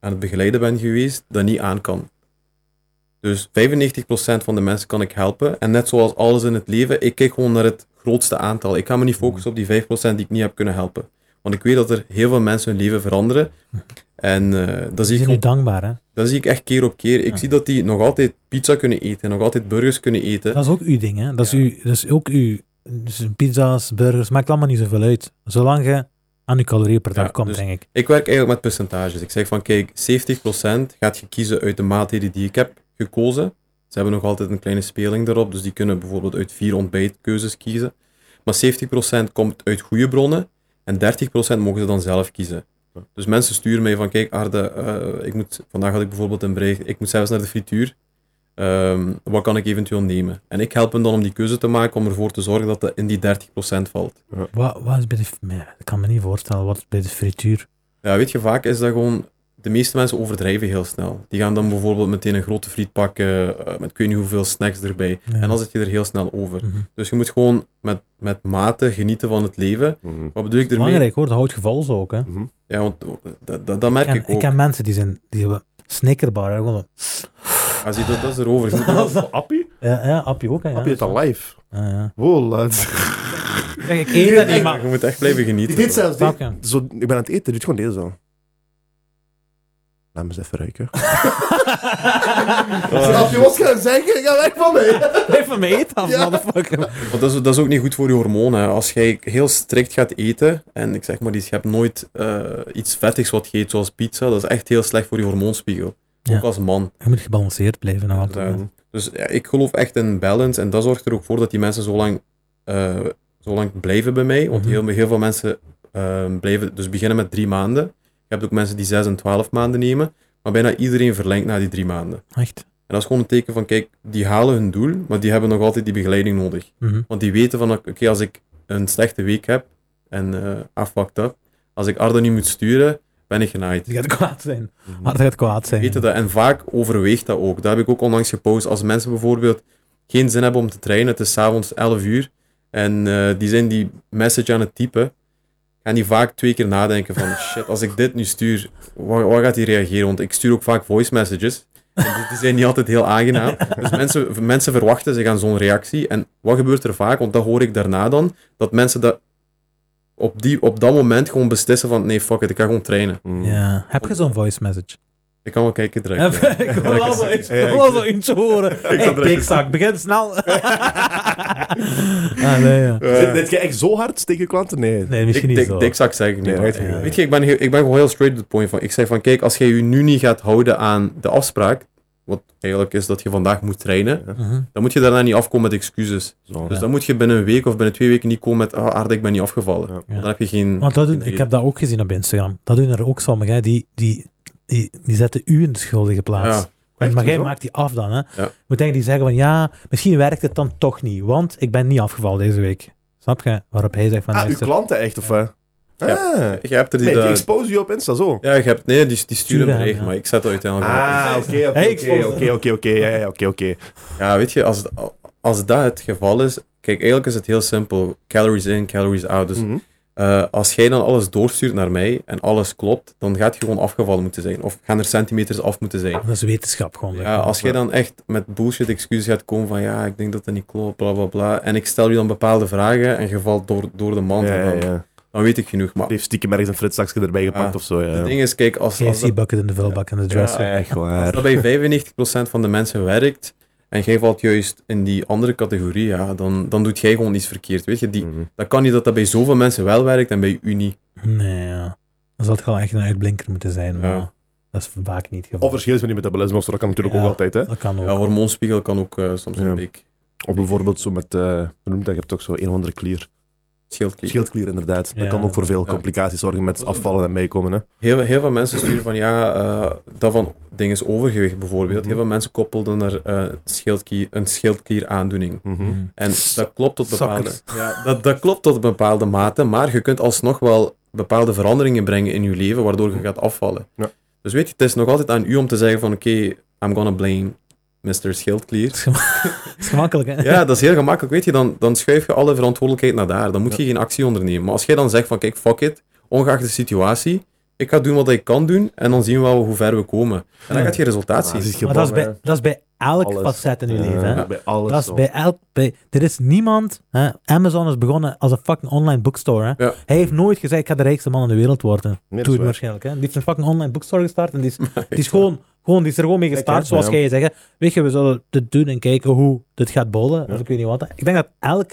aan het begeleiden ben geweest, dat niet aan kan. Dus 95% van de mensen kan ik helpen. En net zoals alles in het leven, ik kijk gewoon naar het grootste aantal. Ik ga me niet focussen op die 5% die ik niet heb kunnen helpen. Want ik weet dat er heel veel mensen hun leven veranderen. En eh, dat, zie ik gewoon- dankbaar, hè? dat zie ik echt keer op keer. Ik Ja. zie dat die nog altijd pizza kunnen eten, nog altijd burgers kunnen eten. Dat is ook uw ding, hè? Dat is, Ja. uw, dat is ook uw... Dus pizza's, burgers, maakt allemaal niet zoveel uit. Zolang je aan je calorieën per dag Ja, komt, dus- denk ik. Ik werk eigenlijk met percentages. Ik zeg van, kijk, 70% gaat je kiezen uit de maaltijden die ik heb gekozen. Ze hebben nog altijd een kleine speling erop, dus die kunnen bijvoorbeeld uit vier ontbijtkeuzes kiezen. Maar 70% komt uit goede bronnen en 30% mogen ze dan zelf kiezen. Dus mensen sturen mij van, kijk Arde, eh, ik moet, vandaag had ik bijvoorbeeld een bericht, ik moet zelfs naar de frituur. Ehm, wat kan ik eventueel nemen? En ik help hen dan om die keuze te maken, om ervoor te zorgen dat dat in die 30% valt. Wat, wat is bij de... Ik kan me niet voorstellen wat is bij de frituur... Ja, weet je, vaak is dat gewoon... De meeste mensen overdrijven heel snel. Die gaan dan bijvoorbeeld meteen een grote friet pakken, eh, met ik weet niet hoeveel snacks erbij. Ja. En dan zit je er heel snel over. Mhm. Dus je moet gewoon met, met mate genieten van het leven. Mhm. Wat bedoel ik ermee? Belangrijk hoor, dat houdt geval zo ook, hè? Mhm. Ja, want dat, dat, dat merk Ik ik, ken, ook. ik ken mensen die zijn... Die hebben snickerbar, hè, gewoon... Ja, zie, dat, dat is erover. Oh, Appie? Ja, ja, Appie ook, hè? Ja, Appie het al live. Ja, ja. Wow, laat. Kijk, ik eet dat niet, maar... je moet echt blijven Die genieten. deed zelfs dit. je? Zo, ik ben aan het eten, doet gewoon deze zo. Laat me eens even ruiken. Als je wat gaan zeggen, ga weg van mij. Eten af, Ja. motherfucker. Want dat is, dat is ook niet goed voor je hormonen. Als jij heel strikt gaat eten, en ik zeg maar, iets, je hebt nooit eh, iets vettigs wat je eet, zoals pizza, dat is echt heel slecht voor je hormoonspiegel. Ja. Ook als man. Je moet gebalanceerd blijven. altijd. Ja. Dus ja, ik geloof echt in balance en dat zorgt er ook voor dat die mensen zo lang, eh, zo lang blijven bij mij. Want Mhm. heel, heel veel mensen eh, blijven dus beginnen met drie maanden. Je hebt ook mensen die zes en twaalf maanden nemen, maar bijna iedereen verlengt na die drie maanden. Echt. En dat is gewoon een teken van, kijk, die halen hun doel, maar die hebben nog altijd die begeleiding nodig. Mhm. Want die weten van, oké, als ik een slechte week heb en eh afwakt up, als ik Arda nu moet sturen, ben ik genaaid. Die gaat kwaad zijn. Hard gaat kwaad zijn. Weten dat. En vaak overweegt dat ook. Dat heb ik ook onlangs gepost. Als mensen bijvoorbeeld geen zin hebben om te trainen, het is s'avonds 11 uur, en eh, die zijn die message aan het typen, gaan die vaak twee keer nadenken van, shit, als ik dit nu stuur, wat, wat gaat hij reageren? Want ik stuur ook vaak voice messages. En die, die zijn niet altijd heel aangenaam. Dus mensen, mensen verwachten zich aan zo'n reactie. En wat gebeurt er vaak? Want dat hoor ik daarna dan, dat mensen dat op, die, op dat moment gewoon beslissen van, nee, fuck it, ik ga gewoon trainen. Mhm. Ja. Heb je zo'n voice message? Ik kan wel kijken direct. ja. ik wil wel zo iets- Ja, ik ik- wil wel zo eentje horen. Hey, dikzak, begin snel. ah, nee, ja. Zit dit je echt zo hard tegen klanten? Nee. Nee, misschien niet dik, zo. dikzak zeg ik niet. Nee, weet je niet. weet je, ik ben, heel, ik ben gewoon heel straight to the point. Van, ik zeg van, kijk, als jij je nu niet gaat houden aan de afspraak, wat eigenlijk is dat je vandaag moet trainen, Mhm. dan moet je daarna niet afkomen met excuses. Zo. Dus dan moet je binnen een week of binnen twee weken niet komen met, ah, aardig, ik ben niet afgevallen. Ja. Dan heb je geen... Want dat doen, geen ik heb dat ook gezien op Instagram. Dat doen er ook sommigen, hè. Die, die, die, die zetten u in de schuldige plaats. Ja, En, Echt maar jij zo? maakt die af dan, hè. Ja. Moet denk die zeggen van, ja, misschien werkt het dan toch niet, want ik ben niet afgevallen deze week. Snap je? Waarop hij zegt van, Ah, uw klanten echt, of wat? Ah. je hebt er die... Nee, die dat- expose je op Insta, zo. ja, je hebt, nee, die, die sturen hem, ja. maar ik zet dat uiteindelijk op. Ah, oké, oké, oké, oké, oké, oké, ja, ja, oké, oké. Ja, weet je, als, het- als dat het geval is... Kijk, eigenlijk is het heel simpel. Calories in, calories out. Dus Mhm. Eh, als jij dan alles doorstuurt naar mij en alles klopt, dan gaat je gewoon afgevallen moeten zijn. Of gaan er centimeters af moeten zijn. Dat is wetenschap gewoon. Ja, als jij dan echt met bullshit excuses gaat komen van ja, ik denk dat dat niet klopt, bla bla bla. En ik stel je dan bepaalde vragen en je valt door, door de mand. Ja, ja. Dan weet ik genoeg. Maar Die heeft stiekem ergens een erbij gepakt Ja. of zo. Ja. het ding is, kijk, als, als, dat, KFC-bucket in de vuilbak en de dresser. Ja, echt als waar. dat bij 95% van de mensen werkt en jij valt juist in die andere categorie, ja, dan, dan doet jij gewoon iets verkeerd. Weet je, die, Mhm. dat kan niet dat dat bij zoveel mensen wel werkt en bij u niet. Nee, ja. Dan zal het gewoon echt een uitblinker moeten zijn. Maar Ja. dat is vaak niet het geval. Of verschil is met die metabolisme, dat kan natuurlijk Ja. ook altijd. Hè? Dat kan ook. Ja, hormoonspiegel kan ook eh, soms Ja. een beetje Of bijvoorbeeld zo met, eh dat, je hebt toch zo een of andere klier. Schildklier. Schildklier inderdaad. Ja. Dat kan ook voor veel Ja. complicaties zorgen met afvallen en meekomen. Hè? Heel, heel veel mensen sturen van ja, eh, dat van dingen is overgewicht bijvoorbeeld. Mhm. Heel veel mensen koppelden er eh, schildklier, een schildklieraandoening. Mm. En dat klopt tot bepaalde, ja, dat, dat klopt tot een bepaalde mate, maar je kunt alsnog wel bepaalde veranderingen brengen in je leven, waardoor je gaat afvallen. Ja. Dus weet je, het is nog altijd aan u om te zeggen van oké, I'm gonna blame Mr. Schildklier. Dat is gema- dat is gemakkelijk, hè? Ja, dat is heel gemakkelijk. Weet je, dan, dan schuif je alle verantwoordelijkheid naar daar. Dan moet je geen actie ondernemen. Maar als jij dan zegt van, kijk, fuck it, ongeacht de situatie, ik ga doen wat ik kan doen en dan zien we wel hoe ver we komen. En dan Ja. gaat je resultaat Ah, zien. dat is Maar dat is, bij, dat is bij elk Alles. facet in je Ja, leven. Hè? Bij alles. Dat is zo. bij elk... Bij, er is niemand... Hè? Amazon is begonnen als een fucking online bookstore. Hè? Ja. Hij heeft nooit gezegd, ik ga de rijkste man in de wereld worden. Nee, waar. waarschijnlijk. Hè? Die heeft een fucking online bookstore gestart en die is, die is, gewoon, gewoon, die is er gewoon mee gestart, zoals ja. jij zegt. Weet je, we zullen dit doen en kijken hoe dit gaat bollen. Ja. Of ik weet niet wat. Ik denk dat elk,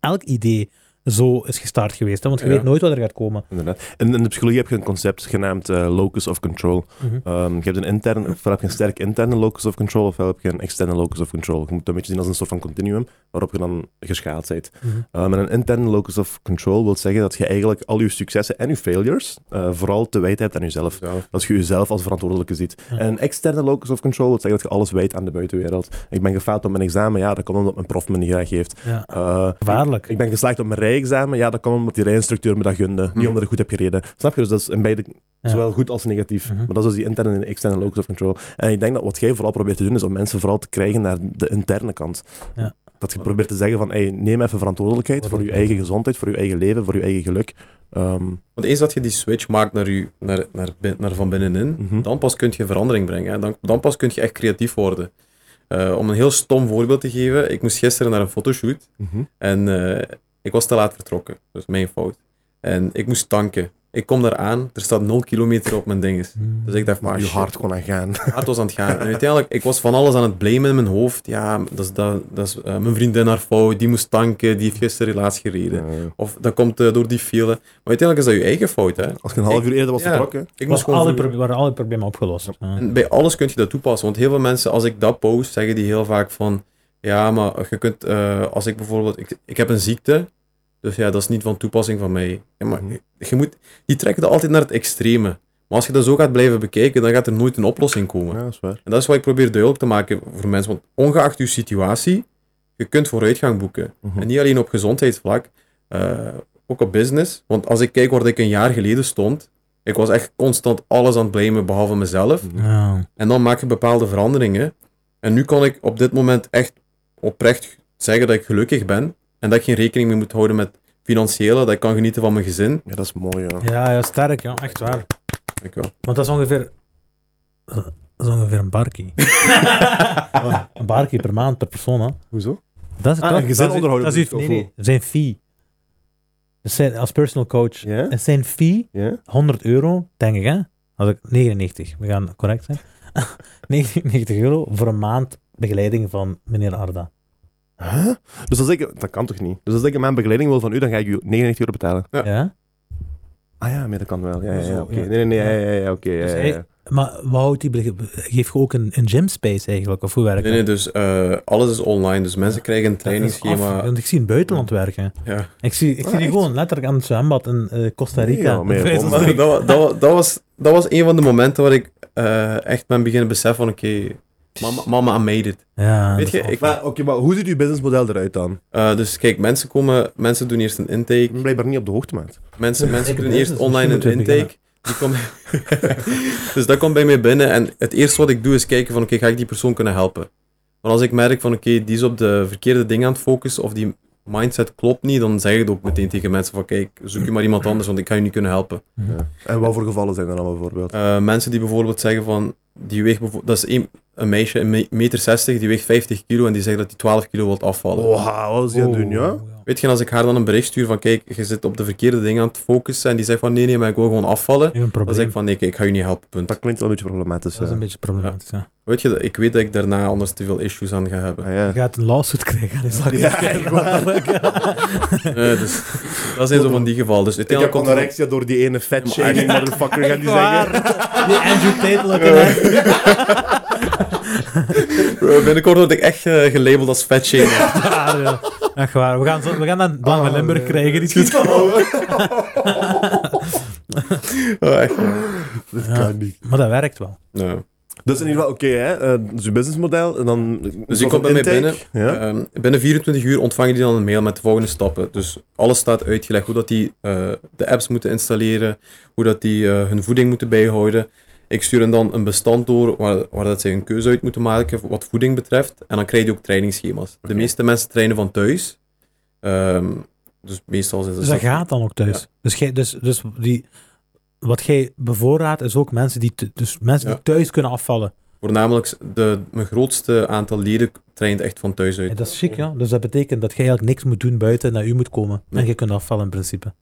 elk idee zo is gestart geweest. Hè? Want je Ja. weet nooit wat er gaat komen. Inderdaad. In, in de psychologie heb je een concept genaamd eh, locus of control. Mhm. Ehm, je hebt een intern, ofwel heb je een sterk interne locus of control, ofwel heb je een externe locus of control. Je moet het een beetje zien als een soort van continuum, waarop je dan geschaald bent. Um, en een interne locus of control wil zeggen dat je eigenlijk al je successen en je failures eh, vooral te wijten hebt aan jezelf. Zelf. Dat je jezelf als verantwoordelijke ziet. Ja. En een externe locus of control wil zeggen dat je alles wijt aan de buitenwereld. Ik ben gefaald op mijn examen, ja, dat kan omdat mijn prof me niet graag heeft. Ja. Eh, Gevaarlijk. ik ben geslaagd op mijn rijexamen, ja, dat kan omdat die rijinstructeur me dat gunde. Niet Mhm. omdat ik goed heb gereden. Snap je? Dus dat is in beide Ja. zowel goed als negatief. Mhm. Maar dat is dus die interne en externe locus of control. En ik denk dat wat jij vooral probeert te doen, is om mensen vooral te krijgen naar de interne kant. Ja. Dat je probeert te zeggen van, hey, neem even verantwoordelijkheid voor je eigen gezondheid, voor je eigen leven, voor je eigen geluk. Ehm, Want eens dat je die switch maakt naar, u, naar, naar, naar van binnenin, Mhm. dan pas kun je verandering brengen. Hè. Dan, dan pas kun je echt creatief worden. Eh, om een heel stom voorbeeld te geven, ik moest gisteren naar een fotoshoot en eh, ik was te laat vertrokken. Dus mijn fout. En ik moest tanken. Ik kom daar aan, er staat 0 kilometer op mijn dinges. Mhm. Dus ik dacht, maar je hart kon aan gaan. hart was aan het gaan. En uiteindelijk, ik was van alles aan het blamen in mijn hoofd. Ja, dat is, dat, dat is eh, mijn vriendin haar fout, die moest tanken, die heeft gisteren helaas gereden. Of dat komt eh, door die file. Maar uiteindelijk is dat je eigen fout, hè. als je een half uur eerder was Ja. vertrokken, Ik Was gewoon alle waren alle problemen opgelost. Ja. En bij alles kun je dat toepassen. Want heel veel mensen, als ik dat post, zeggen die heel vaak van... Ja, maar je kunt... eh, als ik bijvoorbeeld... Ik, ik heb een ziekte. Dus ja, dat is niet van toepassing van mij. Ja, maar Mhm. je moet... Die trekken dat altijd naar het extreme. Maar als je dat zo gaat blijven bekijken, dan gaat er nooit een oplossing komen. ja, dat is waar. En dat is wat ik probeer duidelijk te maken voor mensen. Want ongeacht je situatie, je kunt vooruitgang boeken. Mhm. En niet alleen op gezondheidsvlak, eh, ook op business. Want als ik kijk waar ik een jaar geleden stond, ik was echt constant alles aan het blamen behalve mezelf. Ja. En dan maak je bepaalde veranderingen. En nu kan ik op dit moment echt oprecht zeggen dat ik gelukkig ben. En dat ik geen rekening meer moet houden met financiële, dat ik kan genieten van mijn gezin. Ja, dat is mooi, ja. Ja, ja, sterk, ja, echt waar. Ik wel. Want dat is ongeveer. Dat is ongeveer een barkie. een barkie per maand per persoon, hè? Hoezo? Dat is Ah, dat, een gezin dat is- Dat is, nee, zijn fee. Dus zijn, als personal coach. Is zijn fee Ja? 100 euro, denk ik, hè? Als ik 99, we gaan correct zijn. 99 euro voor een maand begeleiding van meneer Arda. Huh? Dus als ik... Dat kan toch niet? Dus als ik een maand begeleiding wil van u, dan ga ik u 99 euro betalen. Ja. Ja? Ah ja, maar dat kan wel. Ja, ja, oké. Nee, nee, nee, ja, ja, ja, oké. Dus ja, hij- ja. Maar wat houdt die? Geef je ook een, een gym space eigenlijk? Of hoe werkt Nee, dat? nee, dus eh, alles is online. Dus mensen krijgen een trainingsschema. want ik zie in het buitenland werken. Ja. Ik zie, ik Ah, zie die echt? gewoon letterlijk aan het zwembad in eh, Costa Nee, Rica. ja, maar dat, dat, dat, was, dat was een van de momenten waar ik eh, echt ben beginnen beseffen van oké, mama, mama, I made it. Ja, Weet je, ik- Maar, oké, maar hoe ziet uw businessmodel eruit dan? Eh, dus kijk, mensen komen, mensen doen eerst een intake. Ik ben blijkbaar niet op de hoogte, maat. Mensen, mensen doen eerst het, online een intake. Die komen... dus dat komt bij mij binnen. En het eerste wat ik doe is kijken van, oké, ga ik die persoon kunnen helpen? Want als ik merk van, oké, die is op de verkeerde dingen aan het focussen, of die mindset klopt niet, dan zeg je het ook meteen tegen mensen van kijk, zoek je maar iemand anders, want ik ga je niet kunnen helpen. Ja. En wat voor gevallen zijn er dan bijvoorbeeld? Eh, mensen die bijvoorbeeld zeggen van, die weegt dat is een, een meisje, een me- meter 60, die weegt 50 kilo en die zegt dat die 12 kilo wilt afvallen. Wow, wat is die aan het doen, ja? Weet je, als ik haar dan een bericht stuur van kijk, je zit op de verkeerde dingen aan het focussen en die zegt van nee, nee, maar ik wil gewoon afvallen, Een dan zeg ik van nee, kijk, ik ga je niet helpen, punt. Dat klinkt wel een beetje problematisch. dat is ja. een beetje problematisch, ja. Weet je, ik weet dat ik daarna anders te veel issues aan ga hebben. Ah, ja. Je gaat een lawsuit krijgen. Dus dat Ja. Eh, dus, dat zijn zo van die gevallen. Dus Ik heb anorexia door die ene fat shaming motherfucker, gaan die zeggen. Die Andrew Tate Bro, binnenkort word ik echt eh, gelabeld als fat shaming. Waar, ja. Echt waar. We gaan, zo, we gaan dan Blank van Oh, Limburg nee. krijgen. Die schiet Oh, echt. Dat Ja. kan niet. Maar dat werkt wel. Ja. Dus in ieder geval, oké, hè. eh, dus je businessmodel. En dan, Dus die komt bij mij binnen. Ja? Ehm, binnen 24 uur ontvangen die dan een mail met de volgende stappen. Dus alles staat uitgelegd. Hoe dat die eh, de apps moeten installeren. Hoe dat die eh, hun voeding moeten bijhouden. Ik stuur hen dan een bestand door waar, waar dat zij een keuze uit moeten maken wat voeding betreft. En dan krijg je ook trainingsschema's. De meeste mensen trainen van thuis. Ehm, dus meestal is het... Dus dat gaat dan ook thuis. Dus, jij, dus, dus die, wat jij bevoorraadt is ook mensen die, dus mensen Ja. die thuis kunnen afvallen. Voornamelijk, de, mijn grootste aantal leden traint echt van thuis uit. Ja, dat is chic, ja. Dus dat betekent dat jij eigenlijk niks moet doen buiten naar u moet komen. Nee. En je kunt afvallen in principe.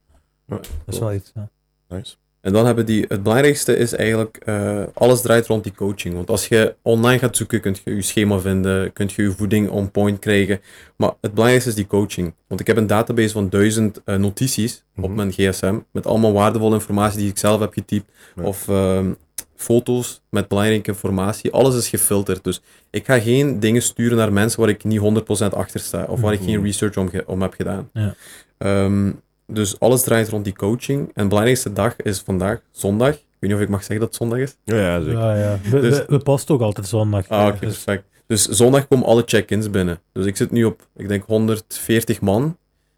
Ja, Dat is wel iets, ja. Nice. En dan hebben die, het belangrijkste is eigenlijk, eh, alles draait rond die coaching. Want als je online gaat zoeken, kun je je schema vinden, kun je je voeding on point krijgen. Maar het belangrijkste is die coaching. Want ik heb een database van duizend eh, notities op Mhm. mijn gsm, met allemaal waardevolle informatie die ik zelf heb getypt. Ja. Of ehm, foto's met belangrijke informatie. Alles is gefilterd. Dus ik ga geen dingen sturen naar mensen waar ik niet 100% achter sta. Of waar ik Mhm. geen research om, om heb gedaan. Ja. Ehm, dus alles draait rond die coaching. En de belangrijkste dag is vandaag, zondag. Ik weet niet of ik mag zeggen dat het zondag is. Ja, ja, zeker. Ja, ja. We, Dus- we, we posten ook altijd zondag. Ah, oké, Dus- perfect. Dus zondag komen alle check-ins binnen. Dus ik zit nu op, ik denk 140 man.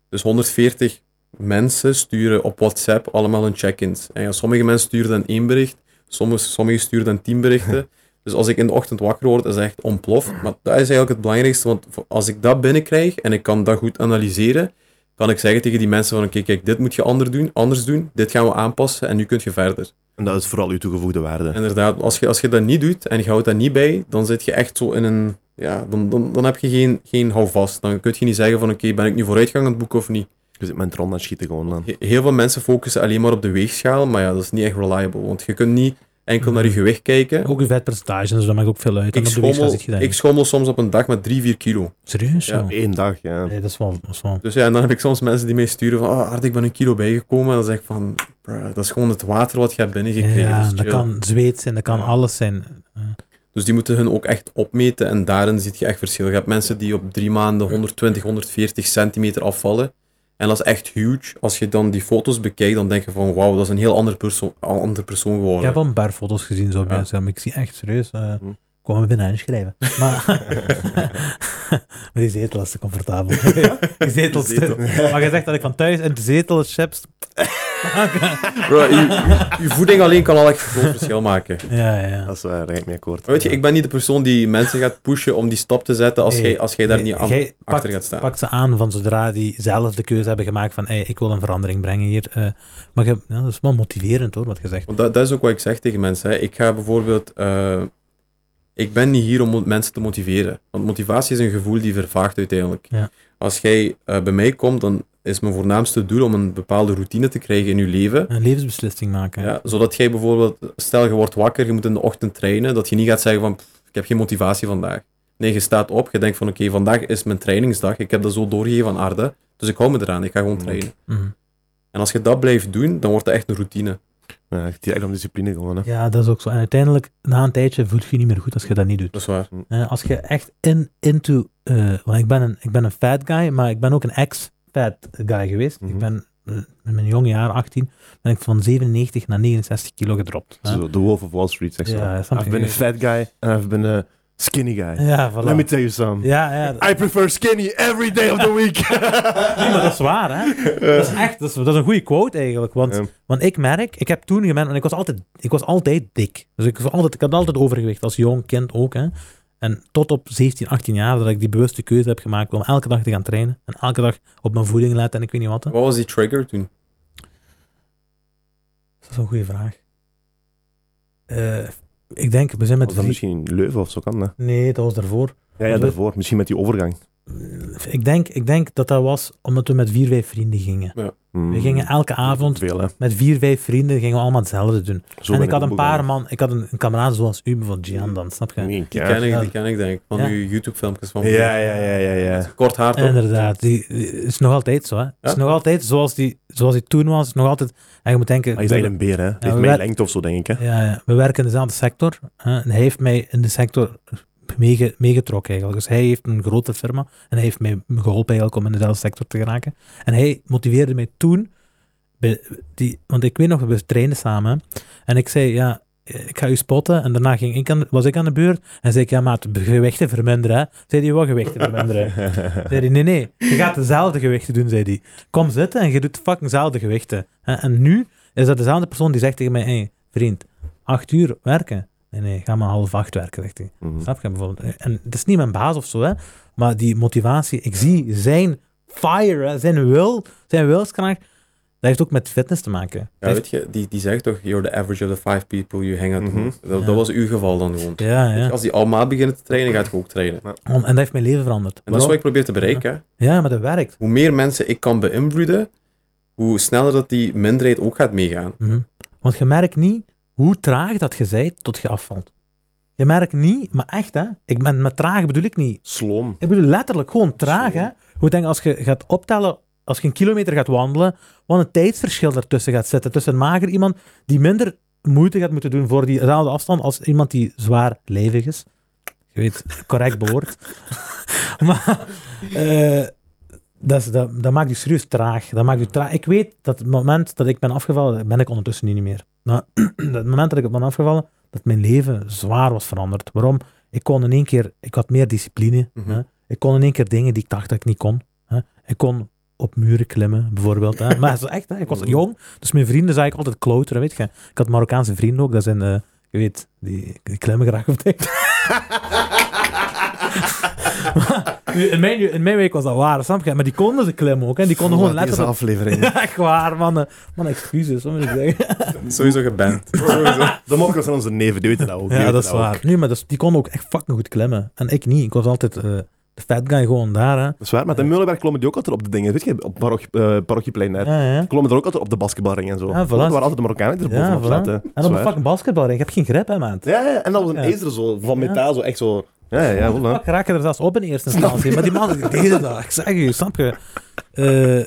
Dus 140 mensen sturen op WhatsApp allemaal hun check-ins. En ja, sommige mensen sturen dan één bericht, sommige, sommigen sturen dan tien berichten. Dus als ik in de ochtend wakker word, is het echt ontploft. Maar dat is eigenlijk het belangrijkste, want als ik dat binnenkrijg en ik kan dat goed analyseren, kan ik zeggen tegen die mensen van oké, kijk, dit moet je anders doen, anders doen, dit gaan we aanpassen en nu kun je verder. En dat is vooral uw toegevoegde waarde. Inderdaad, als je, als je dat niet doet en je houdt dat niet bij, dan zit je echt zo in een... Ja, dan, dan, dan heb je geen, geen houvast. Dan kun je niet zeggen van oké, ben ik nu vooruitgang aan het boeken of niet. Je zit met een aan schieten gewoon. He- Heel veel mensen focussen alleen maar op de weegschaal, maar ja, dat is niet echt reliable. Want je kunt niet enkel naar je gewicht kijken. Ook je vetpercentage, dus dat maakt ook veel uit. Ik schommel, ik schommel soms op een dag met 3, 4 kilo. Serieus? Ja, zo? Eén dag, ja. Nee, dat is wel... Dat is wel... Dus ja, en dan heb ik soms mensen die mij sturen van, ah, Art, ik ben een kilo bijgekomen. En dan zeg ik van, bruh, dat is gewoon het water wat je hebt binnengekregen. Ja, dus dat chill. kan zweet zijn, dat kan Ja. alles zijn. Dus die moeten hun ook echt opmeten en daarin zie je echt verschil. Je hebt mensen die op drie maanden 120, 140 centimeter afvallen. En dat is echt huge. Als je dan die foto's bekijkt, dan denk je van wauw, dat is een heel ander perso andere persoon Ik geworden. heb al een paar foto's gezien zo bij Ja. Instagram. Ik zie echt serieus. eh Hm. Kom me binnen inschrijven. Maar, maar die zetel is te comfortabel. die zetel is te- zetel. Maar je zegt dat ik van thuis in de zetel chips. Bro, je, voeding alleen kan al echt een groot verschil maken. ja, ja. Dat is waar, daar ga ik mee akkoord. Weet je, ik ben niet de persoon die mensen gaat pushen om die stap te zetten als, jij, als jij daar niet achter gaat staan. Pak ze aan van zodra die zelf de keuze hebben gemaakt van hey, ik wil een verandering brengen hier. eh. maar je, ja, dat is wel motiverend hoor, wat je zegt. Want dat, dat is ook wat ik zeg tegen mensen. Hè. Ik ga bijvoorbeeld... ik ben niet hier om mensen te motiveren. Want motivatie is een gevoel die vervaagt uiteindelijk. Ja. Als jij eh, bij mij komt, dan is mijn voornaamste doel om een bepaalde routine te krijgen in je leven. Een levensbeslissing maken. Ja, zodat jij bijvoorbeeld, stel je wordt wakker, je moet in de ochtend trainen, dat je niet gaat zeggen van, "Pff, ik heb geen motivatie vandaag. Nee, je staat op, je denkt van, oké, vandaag is mijn trainingsdag, ik heb dat zo doorgegeven aan Arde, dus ik hou me eraan, ik ga gewoon trainen. Mhm. En als je dat blijft doen, dan wordt dat echt een routine. Ja, het is echt om discipline gewoon. Hè. ja, dat is ook zo. En uiteindelijk, na een tijdje, voel je je niet meer goed als je dat niet doet. Dat is waar. Eh, als je echt in, into... eh, want ik ben, een, ik ben een fat guy, maar ik ben ook een ex-fat guy geweest. Mhm. Ik ben eh, in mijn jonge jaren, 18, ben ik van 97 naar 69 kilo gedropt. Zo, The Wolf of Wall Street, zeg zo. Ja, je? been a fat guy and I've been a skinny guy. Ja, voilà. Let me tell you something. Ja, ja. I prefer skinny every day of the week. Nee, maar dat is waar, hè. Dat is echt, dat is, dat is een goede quote eigenlijk. Want, Ja. want ik merk, ik heb toen gemerkt, want ik was altijd, ik was altijd dik. Dus ik, was altijd, ik had altijd overgewicht, als jong kind ook, hè. En tot op 17, 18 jaar dat ik die bewuste keuze heb gemaakt om elke dag te gaan trainen. En elke dag op mijn voeding letten en ik weet niet wat. hè. Wat was die trigger toen? Dat is een goede vraag. Eh, ik denk, we zijn met Was dat vier- misschien Leuven of zo kan dat? Nee, dat was daarvoor. Ja, ja, daarvoor. Misschien met die overgang. Ik denk, ik denk dat dat was omdat we met vier, vijf vrienden gingen. We gingen elke avond Veel, met vier, vijf vrienden gingen we allemaal hetzelfde doen. Zo en ik had een paar begonnen. man, ik had een, een kameraad zoals u, bijvoorbeeld Gian dan, snap je? Nee, Die ken ik, die ken ik denk ik. Van Ja. uw YouTube-filmpjes van Ja, ja, ja, ja, ja. Kort haar toch? Inderdaad, die, die is nog altijd zo. Hè? Het is nog altijd zoals die, zoals die toen was. nog altijd, en je moet denken, Hij is een beer, hè. Het heeft we mij wer- lengte of zo, denk ik, hè. ja, ja, we werken in dezelfde sector. Hè? En hij heeft mij in de sector meege- meegetrokken eigenlijk. Dus hij heeft een grote firma en hij heeft mij geholpen eigenlijk om in dezelfde sector te geraken. En hij motiveerde mij toen, bij die, want ik weet nog, we trainden samen. En ik zei, ja, ik ga u spotten. En daarna ging ik aan, was ik aan de beurt. En zei ik, ja, maat, gewichten verminderen. Hè? Zei hij, wat gewichten verminderen? Zei hij, nee, nee, je gaat dezelfde gewichten doen, zei hij. Kom zitten en je doet fucking dezelfde gewichten. En nu is dat dezelfde persoon die zegt tegen mij, hey, vriend, acht uur werken. Nee, nee, ga maar half acht werken, zegt hij. Mhm. Snap je bijvoorbeeld? En het is niet mijn baas of zo, hè. Maar die motivatie, ik zie zijn fire, hè, zijn wil, zijn wilskracht, dat heeft ook met fitness te maken. Ja, weet je, die, die zegt toch, you're the average of the five people you hang out Mhm. with. Dat, Ja. dat was uw geval dan gewoon. ja, je, ja. Als die allemaal beginnen te trainen, gaat je ook trainen. En dat heeft mijn leven veranderd. En dat is wat ik probeer te bereiken. Ja, maar dat werkt. Hoe meer mensen ik kan beïnvloeden, hoe sneller dat die minderheid ook gaat meegaan. Mhm. Want je merkt niet hoe traag dat je bent tot je afvalt. Je merkt niet, maar echt hè, ik ben, met traag bedoel ik niet. Sloom. Ik bedoel letterlijk gewoon traag hè. Hoe denk als je gaat optellen, als je een kilometer gaat wandelen, wat een tijdsverschil ertussen gaat zitten. Tussen een mager iemand die minder moeite gaat moeten doen voor diezelfde afstand als iemand die zwaar levig is. Je weet, correct bewoord. maar eh, dat, is, dat, dat maakt je serieus traag. Dat maakt je traag. Ik weet dat het moment dat ik ben afgevallen, ben ik ondertussen niet meer. Maar het moment dat ik ben afgevallen, dat mijn leven zwaar was veranderd. Waarom? Ik kon in één keer, ik had meer discipline. Mhm. hè. Ik kon in één keer dingen die ik dacht dat ik niet kon. Hè. Ik kon op muren klimmen, bijvoorbeeld. Hè. Maar echt, hè. ik was jong, dus mijn vrienden zei ik altijd klauteren, weet je. Ik had Marokkaanse vrienden ook, dat zijn, eh, je weet, die, die klimmen graag op dingen. In, mijn, in mijn week was dat waar, snap je? Maar die konden ze klimmen ook, hè. die konden gewoon Deze letterlijk... aflevering. Echt waar, man. Man, excuses, wat moet ik zeggen. Sowieso geband. De mokkels zijn onze neven, die weten dat ook. Ja, dat is waar. Nu, maar dus, die konden ook echt fucking goed klimmen. En ik niet. Ik was altijd eh, de fat guy gewoon daar, hè. Dat is waar, maar in Mullenberg klommen die ook altijd op de dingen. Weet je, op parochie, eh, parochieplein daar. Ja, ja. Klommen er ook altijd op de basketbalring en zo. Ja, voilà. Waren altijd de Marokkanen die er Ja, bovenop voilà. zaten. En Dat is op een waar. fucking basketbal. Ik heb geen grip, hè, man. Ja, ja, en dat was een Ja. ijzer zo, van metaal, zo echt zo... Ja, ja, ja, voilà. Raken er zelfs op in eerste instantie. maar die man deden dat. Ik zeg je, snap je? Eh,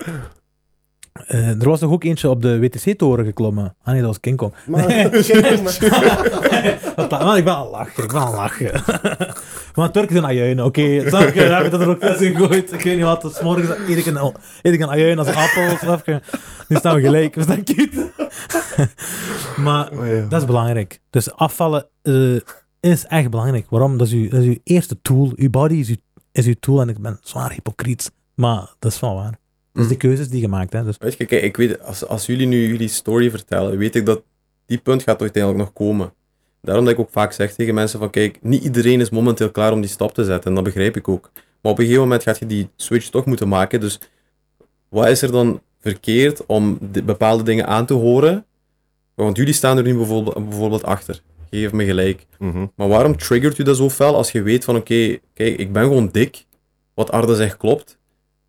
eh, er was nog ook eentje op de WTC-toren geklommen. Ah nee, dat was King Kong. Maar, dan? Man, ik ben het lachen, ik ben het lachen. maar Turken zijn ajuinen, oké. Snap je? Heb je dat er ook tussen gegooid. Ik weet niet wat, 's morgens eet ik een, eet ik een ajuin als een appel, snap je? Nu staan we gelijk, we staan cute. maar Oh, ja. dat is belangrijk. Dus afvallen eh, is echt belangrijk. Waarom? Dat is, uw, dat is uw eerste tool. Uw body is uw, is uw tool en ik ben zwaar hypocriet. Maar dat is wel waar. Dat is de keuzes die je maakt. Hè. Dus, Weet je, kijk, ik weet, als, als jullie nu jullie story vertellen, weet ik dat die punt gaat uiteindelijk nog komen. Daarom dat ik ook vaak zeg tegen mensen van, kijk, niet iedereen is momenteel klaar om die stap te zetten. En dat begrijp ik ook. Maar op een gegeven moment gaat je die switch toch moeten maken. Dus wat is er dan verkeerd om de- bepaalde dingen aan te horen? Want jullie staan er nu bijvoorbeeld, bijvoorbeeld achter. Geef me gelijk. Mhm. Maar waarom triggert u dat zo fel als je weet van oké, kijk, ik ben gewoon dik. Wat Arde zegt klopt.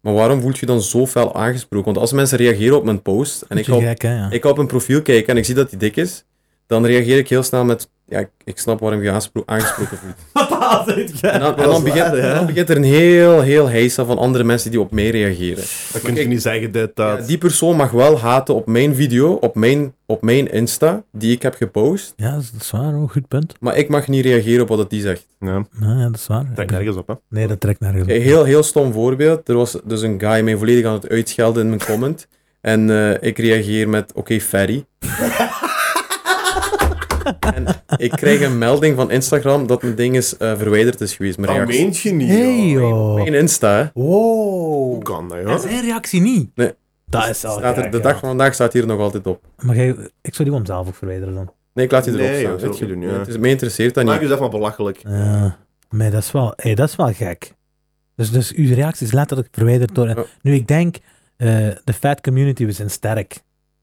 Maar waarom voelt je dan zo fel aangesproken? Want als mensen reageren op mijn post en ik op, gek, hè, ja. ik ga op een profiel kijken en ik zie dat hij dik is, dan reageer ik heel snel met ja, ik, ik snap waarom je aangesproken voelt. En dan, en Dat dan, begint, dan begint er een heel, heel heisa van andere mensen die op mij reageren. Dan kun je niet zeggen dat dat... Ja, die persoon mag wel haten op mijn video, op mijn, op mijn Insta, die ik heb gepost. Ja, dat is, dat waar. Hoor. Goed punt. Maar ik mag niet reageren op wat dat die zegt. Ja, Ja, ja, dat is waar. trekt nergens op, hè. Nee, dat trekt nergens op. Een heel, heel stom voorbeeld. Er was dus een guy mij volledig aan het uitschelden in mijn comment. En eh, ik reageer met, oké, Ferry. en ik krijg een melding van Instagram dat mijn ding is eh, verwijderd is geweest. Mijn Dat reactie. meent je niet, Hey, joh. joh. Mijn Insta, hè. Wow. Hoe kan dat, En joh? zijn reactie niet. Nee. Dat is wel Staat er, de dag van vandaag staat hier nog altijd op. Maar jij, ik zou die gewoon zelf ook verwijderen dan. Nee, ik laat die erop Nee, staan. joh, je. ja. Het is, mij interesseert dat Maak niet. jezelf maar belachelijk. Ja. Maar dat is wel, hey, dat is wel gek. Dus, dus uw reactie is letterlijk verwijderd door... Ja. Nu, ik denk, eh, de fat community, we zijn sterk.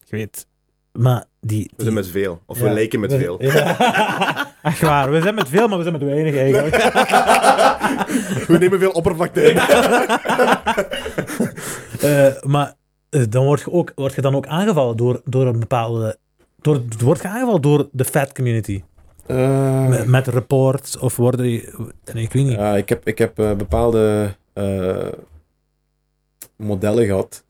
Ik weet. Maar die... We zijn met veel. Of Ja. we lijken met We- veel. Ja. Echt waar, we zijn met veel, maar we zijn met weinig eigenlijk. We nemen veel oppervlakte in. Eh, maar eh, dan word je, ook, word je dan ook aangevallen door, door een bepaalde... Door, word je aangevallen door de fat community? Eh, Met, met reports of worden die... Nee, ik weet niet. Ja, ik heb, ik heb bepaalde eh, modellen gehad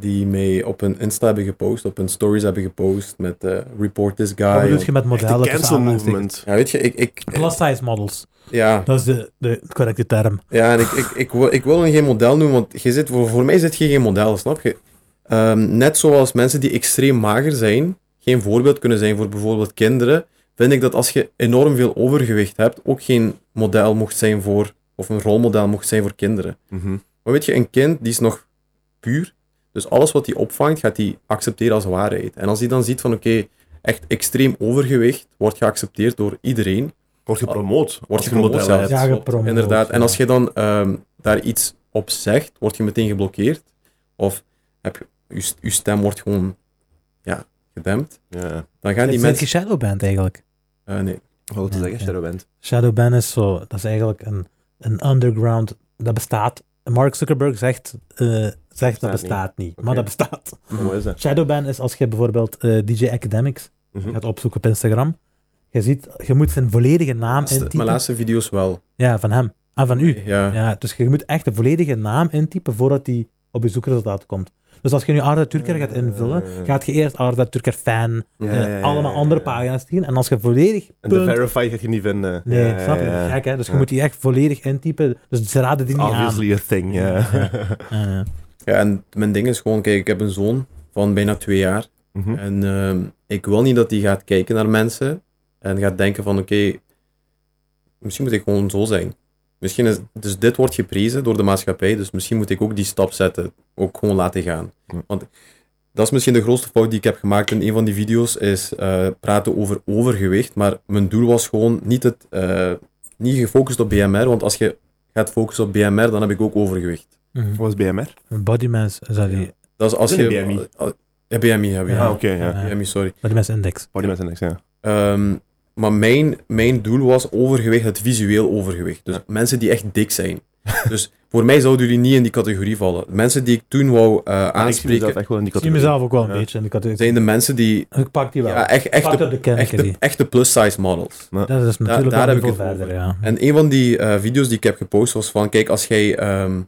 die mij op hun Insta hebben gepost, op hun stories hebben gepost met eh, report this guy. Wat bedoel je met Echt de modellen? cancel movement. Ja, weet je, ik, ik, Plus size models. ja, Dat is de, de correcte term. ja en ik, ik, ik, wil, ik wil geen model noemen, want je zit, voor, voor mij zit je geen model, snap je? Ehm, net zoals mensen die extreem mager zijn, geen voorbeeld kunnen zijn voor bijvoorbeeld kinderen, vind ik dat als je enorm veel overgewicht hebt, ook geen model mocht zijn voor, of een rolmodel mocht zijn voor kinderen. Mhm. Maar weet je, een kind die is nog puur. Dus alles wat hij opvangt, gaat hij accepteren als waarheid. En als hij dan ziet van oké, echt extreem overgewicht wordt geaccepteerd door iedereen, Wordt gepromoot. wordt je je gepromoot zelfs. Ja, gepromoot, Inderdaad. En als je dan ehm, daar iets op zegt, word je meteen geblokkeerd. Of heb je, je, je stem wordt gewoon ja, gedempt. Ja. Dan gaan die mensen... shadowband eigenlijk. eh, nee. Wat te Ja, zeggen. Shadowband. Shadowban is zo, dat is eigenlijk een, een underground, dat bestaat. Mark Zuckerberg zegt, eh, zegt dat bestaat niet, maar dat bestaat. Hoe is dat? Shadowban is als je bijvoorbeeld eh, DJ Academics Mhm. gaat opzoeken op Instagram. Je ziet, je moet zijn volledige naam Laatste- intypen. Mijn laatste video's wel. Ja, van hem. Ah, van u. Ja. Ja, dus je moet echt de volledige naam intypen voordat die op je zoekresultaat komt. Dus als je nu Arda Turker gaat invullen, ja. gaat je eerst Arda Turker fan, Ja, eh, ja, ja, allemaal andere pagina's zien. En als je volledig En de verify ga je niet vinden. Nee, snap je? Gek, hè? Dus je moet die echt volledig intypen. Dus ze raden die niet aan. Obviously a thing, ja. Ja, en mijn ding is gewoon, kijk, ik heb een zoon van bijna twee jaar. Mhm. En ehm, ik wil niet dat hij gaat kijken naar mensen en gaat denken van oké, misschien moet ik gewoon zo zijn. Misschien is, dus dit wordt geprezen door de maatschappij, dus misschien moet ik ook die stap zetten, ook gewoon laten gaan. Want dat is misschien de grootste fout die ik heb gemaakt in een van die video's, is eh, praten over overgewicht, maar mijn doel was gewoon niet, het, eh, niet gefocust op BMR, want als je gaat focussen op BMR, dan heb ik ook overgewicht. Mhm. Wat is BMR? Body mass is dat die Dat is als je... BMI. Ja, BMI hebben we. Ja. Ah, oké, ja. Ja. BMI, sorry. body mass index. Body mass index, ja. Ehm, maar mijn, mijn doel was overgewicht, het visueel overgewicht. Dus Ja. mensen die echt dik zijn. dus voor mij zouden jullie niet in die categorie vallen. Mensen die ik toen wou eh, Maar ik zie aanspreken, mezelf echt wel in die Ik zie categorie. mezelf ook wel een Ja. beetje in de categorie. zijn de mensen die Ik pak die wel. ja, echt, echte, de echte, echte plus-size models. Dat is natuurlijk daar heb ik het verder, over. ja. En een van die eh, video's die ik heb gepost was van, kijk, als jij ehm,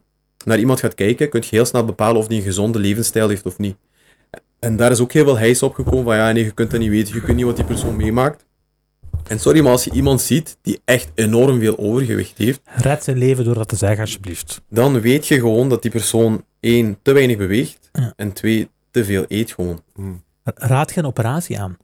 naar iemand gaat kijken, kun je heel snel bepalen of die een gezonde levensstijl heeft of niet. En daar is ook heel veel heis opgekomen van, ja, nee, je kunt dat niet weten, je kunt niet wat die persoon meemaakt. En sorry, maar als je iemand ziet die echt enorm veel overgewicht heeft, Red zijn leven door dat te zeggen, alsjeblieft. dan weet je gewoon dat die persoon één, te weinig beweegt, Ja. en twee, te veel eet gewoon. Mm. Raad geen operatie aan.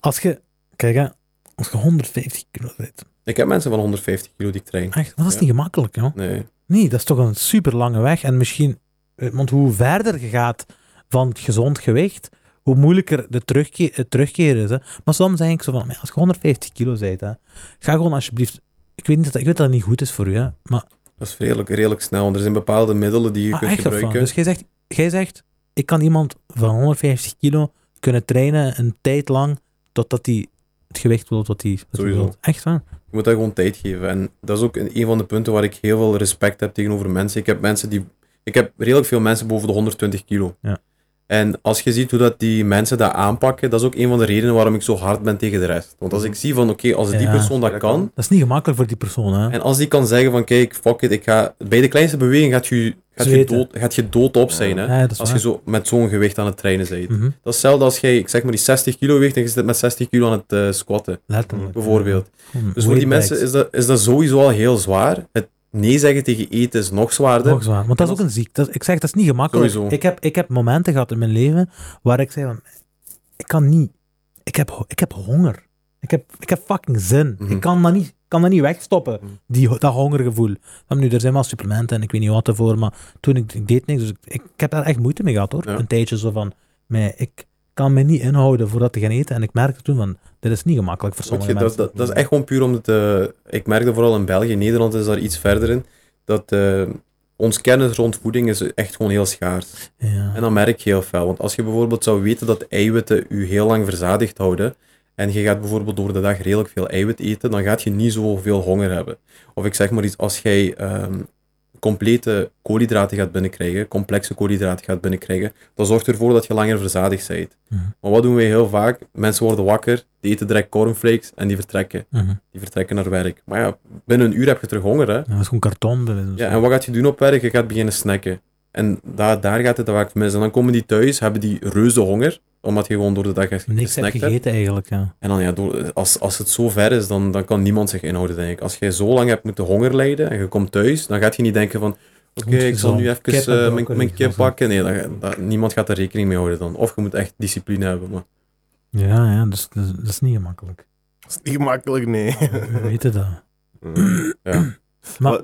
Als je, kijk hè, als je 150 kilo bent, Ik heb mensen van 150 kilo die ik train. echt, dat is Ja. niet gemakkelijk, joh. Nee. Nee, dat is toch een super lange weg. En misschien, eh, want hoe verder je gaat van het gezond gewicht, hoe moeilijker de terugkeer, het terugkeren is. Hè. Maar soms denk ik zo van, "Maar als je 150 kilo bent, hè, ga gewoon alsjeblieft. Ik weet, niet dat, ik weet dat het niet goed is voor u, hè, maar Dat is redelijk, redelijk snel, want er zijn bepaalde middelen die je ah, kunt gebruiken. Dus jij zegt, jij zegt, ik kan iemand van 150 kilo kunnen trainen een tijd lang totdat hij het gewicht wil wat hij Sowieso. Echt waar? Moet dat gewoon tijd geven. En dat is ook een van de punten waar ik heel veel respect heb tegenover mensen. Ik heb mensen die... Ik heb redelijk veel mensen boven de 120 kilo. Ja. En als je ziet hoe dat die mensen dat aanpakken, dat is ook een van de redenen waarom ik zo hard ben tegen de rest. Want als ik zie van, oké, als die Ja. persoon dat kan. Dat is niet gemakkelijk voor die persoon, hè? en als die kan zeggen van, kijk, fuck it, ik ga... Bij de kleinste beweging gaat je, gaat je, dood, gaat je doodop zijn, hè. Ja, Als je zo met zo'n gewicht aan het trainen bent. Mhm, Dat is hetzelfde als jij, ik zeg maar, die 60 kilo weegt en je zit met 60 kilo aan het eh, squatten, Letterlijk. bijvoorbeeld. Dus voor die mensen is dat, is dat sowieso al heel zwaar. Het nee zeggen tegen eten is nog zwaarder. Nog zwaar. Want dat is ook een ziekte. Ik zeg, dat is niet gemakkelijk. Sowieso. Ik heb, ik heb momenten gehad in mijn leven waar ik zei van, ik kan niet. Ik heb, ik heb honger. Ik heb, ik heb fucking zin. Mhm. Ik kan dat niet, kan dat niet wegstoppen, Mhm. die, dat hongergevoel. Dan nu, er zijn wel supplementen en ik weet niet wat ervoor, maar toen ik, ik deed niks, dus ik, ik, heb daar echt moeite mee gehad hoor. Ja. Een tijdje zo van, maar ik kan me niet inhouden voordat te gaan eten. En ik merkte toen van, dit is niet gemakkelijk voor sommige je, mensen. dat, dat is echt gewoon puur omdat... eh, ik merkte vooral in België, Nederland is daar iets verder in, dat eh, ons kennis rond voeding is echt gewoon heel schaars. Ja. En dat merk je heel fel. Want als je bijvoorbeeld zou weten dat eiwitten je heel lang verzadigd houden, en je gaat bijvoorbeeld door de dag redelijk veel eiwit eten, dan gaat je niet zoveel honger hebben. Of ik zeg maar iets, als jij ehm, complete koolhydraten gaat binnenkrijgen, complexe koolhydraten gaat binnenkrijgen, dat zorgt ervoor dat je langer verzadigd bent. Mhm. Maar wat doen wij heel vaak? Mensen worden wakker, die eten direct cornflakes en die vertrekken. Mhm. Die vertrekken naar werk. Maar ja, binnen een uur heb je terug honger, hè? Dat is gewoon karton. Ja, en wat gaat je doen op werk? Je gaat beginnen snacken. En daar, daar gaat het vaak mis. En dan komen die thuis, hebben die reuze honger, omdat je gewoon door de dag hebt Niks hebt. gegeten eigenlijk, ja. En dan ja, door, als, als het zo ver is, dan, dan kan niemand zich inhouden, denk ik. Als jij zo lang hebt moeten honger lijden en je komt thuis, dan gaat je niet denken van, oké, ik zal nu even Kip eh, mijn, mijn kip pakken. Nee, dat, dat- niemand gaat er rekening mee houden dan. Of je moet echt discipline hebben. Maar. Ja, ja, dus dat, dat is niet gemakkelijk. Dat is niet gemakkelijk, nee. We weten dat. Ja. Maar?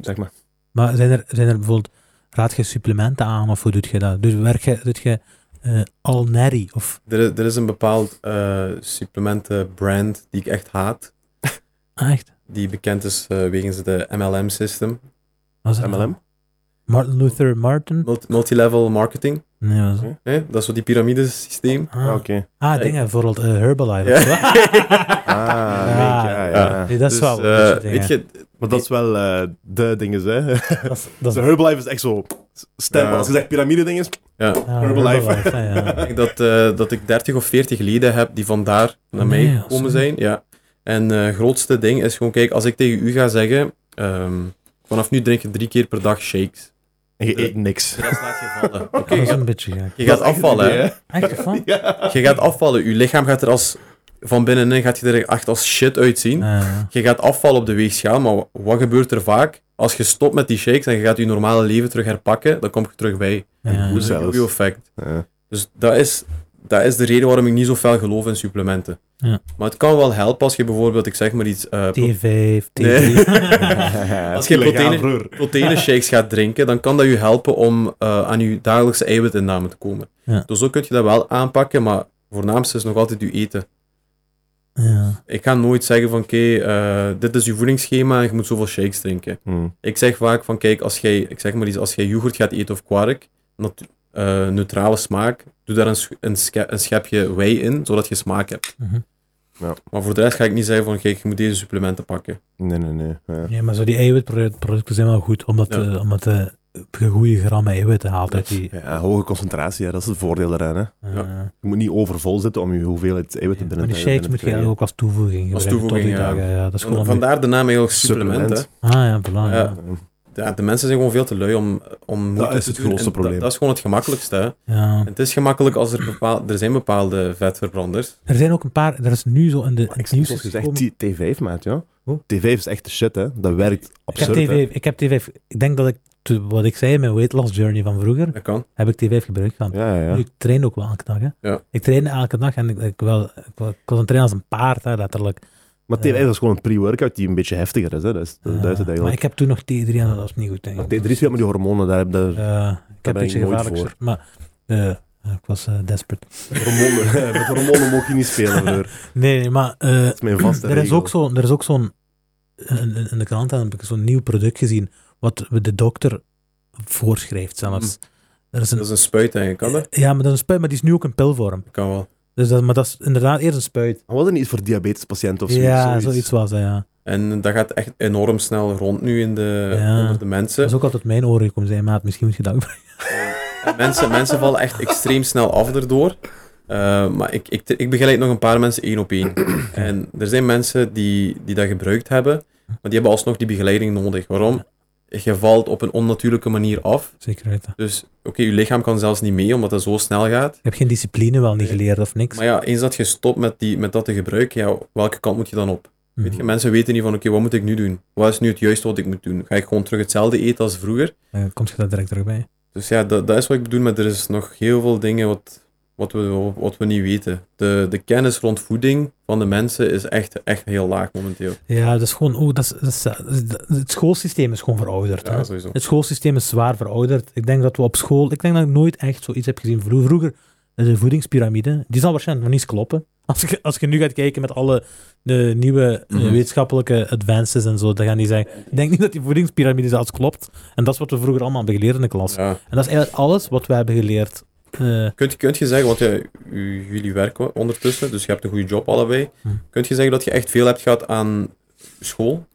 Zeg maar. maar zijn, er, zijn er bijvoorbeeld, raad je supplementen aan of hoe doe je dat? Dus werk je, doe je eh all natty of... Er, is- er is een bepaald eh supplementenbrand die ik echt haat. Ah, echt? Die bekend is eh, wegens de MLM-system. Wat is dat? MLM? Martin Luther Martin? Multi- Multilevel marketing. Nee, dat? Is zo die piramidesysteem. Ah, Ah, Oké. ah dingen, bijvoorbeeld eh, Herbalife. Ja. zo. Ah, Ja. ja. Nee, dat is Dus, wel... eh, weet dingen. je, Maar dat is wel eh, de dingen, hè. Dat is, dat Herbalife is echt zo. Ja. Als je zegt piramide-dinges, ja, ja, Herbalife. ja. ik denk dat, dat ik 30 of 40 leden heb die vandaar naar mij Nee, gekomen zo. zijn. Ja. En het grootste ding is gewoon, kijk, als ik tegen u ga zeggen, ehm, vanaf nu drink je drie keer per dag shakes. En je eet niks. Dat laat je vallen. Oké, Dat is je, een beetje gek. je gaat afvallen. hè. Echt van? Ja. Je gaat afvallen. Je lichaam gaat er als, van binnenin gaat je er echt als shit uitzien. Ja. Je gaat afvallen op de weegschaal, maar wat gebeurt er vaak? Als je stopt met die shakes en je gaat je normale leven terug herpakken, dan kom je terug bij. Ja. Dat is een effect. Ja. Dus dat is, dat is de reden waarom ik niet zo fel geloof in supplementen. Ja. Maar het kan wel helpen als je bijvoorbeeld, ik zeg maar iets, eh, pro- T5, T3. Nee. Als je proteïne- proteïne shakes gaat drinken, dan kan dat je helpen om eh, aan je dagelijkse eiwitinname te komen. Ja. Dus zo kun je dat wel aanpakken, maar voornaamste is nog altijd je eten. ja. Ik ga nooit zeggen van, oké, eh, dit is je voedingsschema en je moet zoveel shakes drinken. Hm. Ik zeg vaak van, kijk, als jij, ik zeg maar iets, als jij yoghurt gaat eten of kwark, eh, neutrale smaak, doe daar een, een, sche- een schepje whey in, zodat je smaak hebt. Mhm. Maar voor de rest ga ik niet zeggen van, kijk, je moet deze supplementen pakken. Nee, nee, nee. Ja. Ja, maar zo die eiwitproducten zijn wel goed, omdat, Ja. eh, omdat eh, je goede grammen eiwitten haalt uit die... Ja, hoge concentratie, ja, dat is het voordeel eraan. Hè. Ja. Je moet niet overvol zitten om je hoeveelheid eiwitten maar binnen die te shakes moet je binnen te ook als toevoeging Als gebruiken die toevoeging, ja. dagen. Ja, dat is gewoon... Vandaar de naam eigenlijk supplementen. Supplement. Ah ja, voilà. Ja. De mensen zijn gewoon veel te lui om, om moeite is het doen. grootste En probleem. Dat, dat is gewoon het gemakkelijkste. Hè. Ja. Het is gemakkelijk als er bepaal, er zijn bepaalde vetverbranders. Er zijn ook een paar... Er is nu zo in de Ik nieuws gezegd, T- T5, maat, ja. Hoe? T5 is echt de shit, hè. Dat werkt Ik heb, absurd, hè. TV, ik heb TV... Ik denk dat ik... Wat ik zei in mijn weight loss journey van vroeger, Dat kan. heb ik TV gebruikt gehad. Ja, ja, ja. Nu, Ik train ook wel elke dag. Hè. Ja. Ik train elke dag en ik, ik, wel, ik, was het trainen als een paard, hè, letterlijk. Maar T5 is gewoon een pre-workout die een beetje heftiger is, hè. Dat is, dat, is het maar eigenlijk. ik heb toen nog T3 en dat was niet goed. Denk ik. Maar T3 speelt met die hormonen, daar heb je Eh, ik heb ben iets ik nooit gevaarlijks. Maar eh, ik was eh, desperate. hormonen. met hormonen mocht je niet spelen, broer. Nee, nee, maar eh, Dat is mijn vaste er, is regel. ook zo, er is ook zo'n... In, in- de krant heb ik zo'n nieuw product gezien, wat de dokter voorschrijft zelfs. Er is een, Dat is een spuit eigenlijk, kan dat? ja, maar dat is een spuit, maar die is nu ook in pilvorm. Kan wel. Dus dat, maar dat is inderdaad eerst een spuit. Maar was dat niet iets voor diabetespatiënten of zoiets? ja, zoiets was dat, ja. En dat gaat echt enorm snel rond nu in de, Ja. onder de mensen. Dat is ook altijd mijn oren gekomen zijn, maat. Misschien moet je dat En mensen, mensen vallen echt extreem snel af erdoor. Eh, maar ik, ik, ik begeleid nog een paar mensen één op één. En er zijn mensen die, die dat gebruikt hebben, maar die hebben alsnog die begeleiding nodig. Waarom? Je valt op een onnatuurlijke manier af. Zeker weten. Dus oké, je lichaam kan zelfs niet mee, omdat het zo snel gaat. Je hebt geen discipline wel niet geleerd of niks. Maar ja, eens dat je stopt met, die, met dat te gebruiken, ja, welke kant moet je dan op? Mhm. Weet je, mensen weten niet van, oké, wat moet ik nu doen? Wat is nu het juiste wat ik moet doen? Ga ik gewoon terug hetzelfde eten als vroeger? Dan komt je daar direct terug bij. Dus ja, dat, dat is wat ik bedoel, maar er is nog heel veel dingen wat, wat, we, wat we niet weten. De, de kennis rond voeding van de mensen is echt, echt heel laag momenteel. Ja, dat is gewoon... Oh, dat is, dat is- het schoolsysteem is gewoon verouderd. hè. Ja. Het schoolsysteem is zwaar verouderd. Ik denk dat we op school... Ik denk dat ik nooit echt zoiets heb gezien. Vro- Vroeger de voedingspyramide, die zal waarschijnlijk nog niet eens kloppen. Als je, als je nu gaat kijken met alle de nieuwe eh, Mhm. wetenschappelijke advances en zo, dan gaan die zeggen, ik denk niet dat die voedingspyramide zelfs klopt. En dat is wat we vroeger allemaal hebben geleerd in de klas. Ja. En dat is eigenlijk alles wat we hebben geleerd. Eh, Kunt, je- kunt je zeggen, want ja, jullie werken ondertussen, dus je hebt een goede job allebei. Hm. Kunt je zeggen dat je echt veel hebt gehad aan school?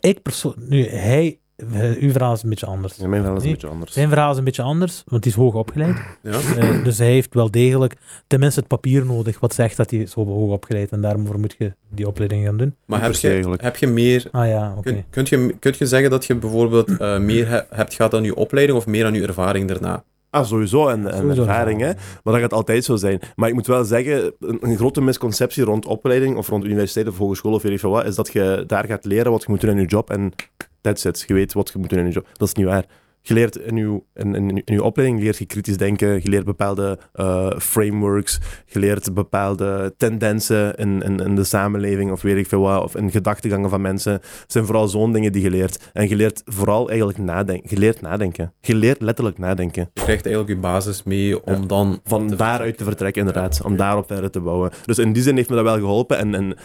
ik persoonlijk, nu, hij, eh, uw verhaal is een beetje anders. Ja, mijn verhaal is een Nee. beetje anders. Zijn verhaal is een beetje anders, want hij is hoog opgeleid. Ja? Eh, dus hij heeft wel degelijk tenminste het papier nodig wat zegt dat hij is zo hoog opgeleid en daarvoor moet je die opleiding gaan doen. Maar heb je, eigenlijk. heb je meer... Ah ja, oké. Kun, kunt, je, kunt je zeggen dat je bijvoorbeeld eh, meer he- hebt gehad aan je opleiding of meer aan je ervaring daarna? Ah, sowieso. En, en Sowieso ervaring, hè. Maar dat gaat altijd zo zijn. Maar ik moet wel zeggen, een, een grote misconceptie rond opleiding of rond universiteit of hogeschool of weet ik veel wat, is dat je daar gaat leren wat je moet doen in je job en that's it. Je weet wat je moet doen in je job. Dat is niet waar. Je leert in je, in, in, in je opleiding leert je kritisch denken, je leert bepaalde eh, frameworks, je leert bepaalde tendensen in, in, in de samenleving of weet ik veel wat, of in gedachtegangen van mensen. Het zijn vooral zo'n dingen die je leert. En je leert vooral eigenlijk nadenken. Je leert nadenken. Je leert letterlijk nadenken. Je krijgt eigenlijk je basis mee om dan... Van daaruit te vertrekken, inderdaad. Om daarop verder te bouwen. Dus in die zin heeft me dat wel geholpen. En, en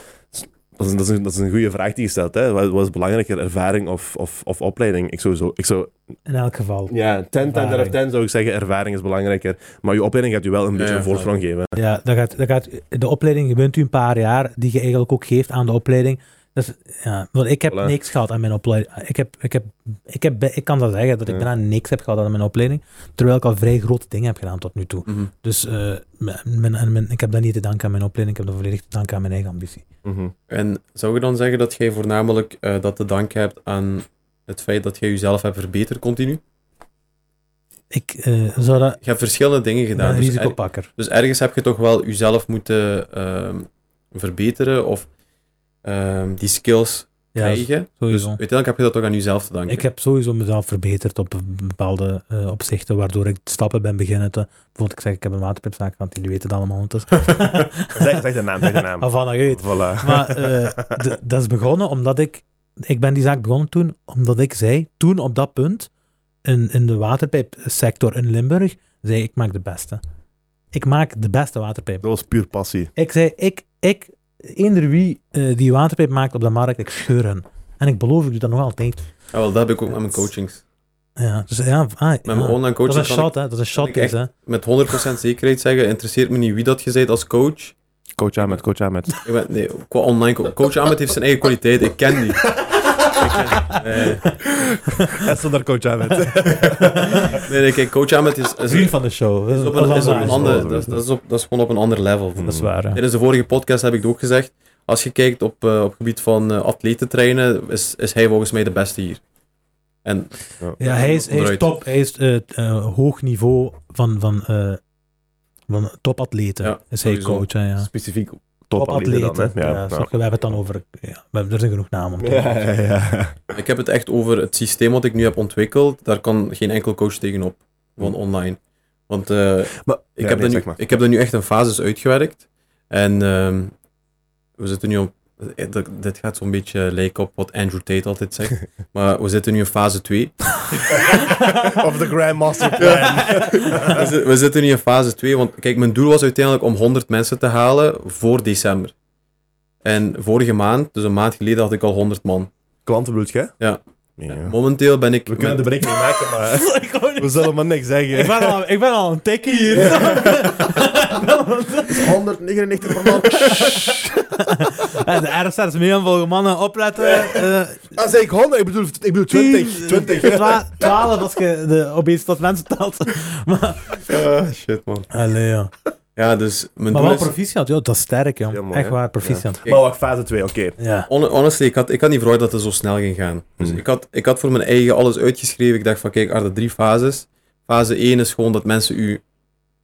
dat, is, dat, is een, dat is een goede vraag die je stelt. Hè. Wat, wat is belangrijker, ervaring of, of, of opleiding? Ik sowieso... Ik zou, In elk geval. ja, 10, 10 out of. 10 zou ik zeggen, ervaring is belangrijker. Maar je opleiding gaat je wel een beetje ja, een voorsprong geven. Ja, dat gaat, dat gaat, de opleiding, bent u een paar jaar, die je eigenlijk ook geeft aan de opleiding. Dus, ja, want ik heb Voilà. niks gehad aan mijn opleiding. Ik, heb, ik, heb, ik, heb, ik kan dat zeggen, dat ik Ja. bijna niks heb gehad aan mijn opleiding. Terwijl ik al vrij grote dingen heb gedaan tot nu toe. Mhm. Dus eh, mijn, mijn, mijn- ik heb dat niet te danken aan mijn opleiding, ik heb dat volledig te danken aan mijn eigen ambitie. Mhm. En zou je dan zeggen dat jij voornamelijk eh, dat te danken hebt aan het feit dat jij jezelf hebt verbeterd continu? Ik eh, zou dat... Je hebt verschillende dingen gedaan. een Dus, er- risicopakker. dus ergens heb je toch wel jezelf moeten ehm, verbeteren of ehm, die skills Ja, krijgen. Dus sowieso. uiteindelijk heb je dat toch aan jezelf te danken. Ik heb sowieso mezelf verbeterd op bepaalde eh, opzichten, waardoor ik stappen ben beginnen te... Bijvoorbeeld, ik zeg, ik heb een waterpipzaak, want jullie weten het allemaal ondertussen. zeg, zeg de naam, zeg de naam. Ik weet. Voilà. Maar eh, dat is begonnen omdat ik... Ik ben die zaak begonnen toen, omdat ik zei, toen op dat punt, in, in de waterpijpsector in Limburg, zei ik maak de beste. Ik maak de beste waterpijp. Dat was puur passie. Ik zei, ik, ik eender wie eh, die waterpijp maakt op de markt, ik scheur hen. En ik beloof, ik doe dat nog altijd. Ja, wel, dat heb ik ook met mijn coachings. Ja, dus ja, ah, Met mijn ja. online Dat coaching is een kan shot, hè. Dat is een shot, hè. met 100% zekerheid zeggen, interesseert me niet wie dat je bent als coach. Coach Ahmed, coach Ahmed. Ik ben, nee, qua online co- coach Ahmed heeft zijn eigen kwaliteit, ik ken die. Nee. Stond daar coach Ahmed. nee, nee, kijk, coach Ahmed is, is, Vriend van de show. is op een, is op een ander, dat, is, dat, is op, dat is gewoon op een ander level. Dat is waar, hè. Tijdens de vorige podcast heb ik het ook gezegd. Als je kijkt op, eh, op het gebied van uh, atletentrainen, is, is hij volgens mij de beste hier. En Ja, hij is, hij is onderuit. top. Hij is eh, eh, hoog niveau van, van, eh, van topatleten. Ja, is hij coach, hè, ja. Specifiek topatleten hè. Ja, Ja, sorry, we hebben het dan over... Ja, we hebben, er zijn genoeg namen om te ja. ja, ja. ik heb het echt over het systeem wat ik nu heb ontwikkeld. Daar kan geen enkel coach tegenop. Van online. Want eh, Maar, ik, ja, heb nee, er nu, zeg maar. ik heb er nu echt een fases uitgewerkt. En ehm, we zitten nu op... eh, dat- Dit gaat zo'n beetje lijken op wat Andrew Tate altijd zegt. maar we zitten nu in fase 2. Of de Grandmaster Plan. we, zi- we zitten nu in fase 2, want kijk, mijn doel was uiteindelijk om 100 mensen te halen voor december. En vorige maand, dus een maand geleden, had ik al 100 man. Klanten bedoel je? Ja. Ja. Momenteel ben ik... We kunnen de met- berekening maken, maar we zullen maar niks zeggen. Ik ben al, ik ben al een tikkie hier. 199 per man. Eh, de RSR is mee aan volgen, mannen. Opletten. eh Ah, zeg ik 100? Ik bedoel, ik bedoel 20. 20. 12 als je de obesitas tot mensen telt. maar, Ah, shit, man. allee, ja. Ja, dus mijn maar doel wel is... proficiat, joh. Dat is sterk, joh. Ja, mooi, Echt waar, proficiat. Maar wacht, fase 2, oké. Ja. hon- honestly, ik had, ik had niet verwacht dat het zo snel ging gaan. Dus Hmm. ik, had, ik had voor mijn eigen alles uitgeschreven. Ik dacht van, kijk, er zijn drie fases. Fase 1 is gewoon dat mensen u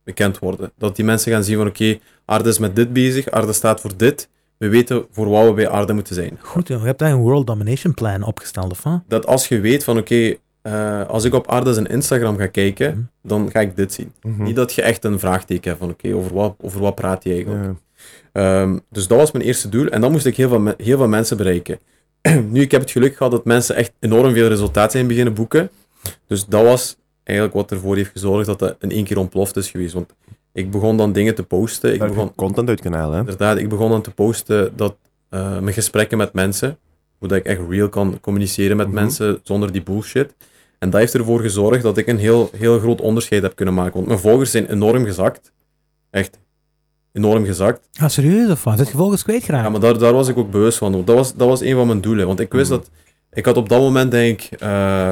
bekend worden. Dat die mensen gaan zien van, oké, Arde is met dit bezig. Arde staat voor dit. We weten voor wat we bij Arde moeten zijn. Goed, joh. Je hebt daar een World Domination Plan opgesteld, of wat? dat als je weet van oké, eh, als ik op Arda zijn Instagram ga kijken, Mhm. dan ga ik dit zien. Mhm. Niet dat je echt een vraagteken hebt van oké, over, wat, over wat praat je eigenlijk. Ja. Ehm, dus dat was mijn eerste doel en dan moest ik heel veel, heel veel mensen bereiken. nu, ik heb het geluk gehad dat mensen echt enorm veel resultaat zijn beginnen boeken. Dus dat was eigenlijk wat ervoor heeft gezorgd dat dat in één keer ontploft is geweest. Want ik begon dan dingen te posten. Ik begon, content uit kanaal, hè? inderdaad, ik begon dan te posten dat eh, mijn gesprekken met mensen, hoe dat ik echt real kan communiceren met Mhm. mensen zonder die bullshit. En dat heeft ervoor gezorgd dat ik een heel, heel groot onderscheid heb kunnen maken. Want mijn volgers zijn enorm gezakt. Echt enorm gezakt. Ah, serieus of wat? Zit je volgens kwijt graag? Ja, maar daar, daar was ik ook bewust van. Dat was, dat was een van mijn doelen. Want ik wist Mhm. dat... Ik had op dat moment, denk ik, eh,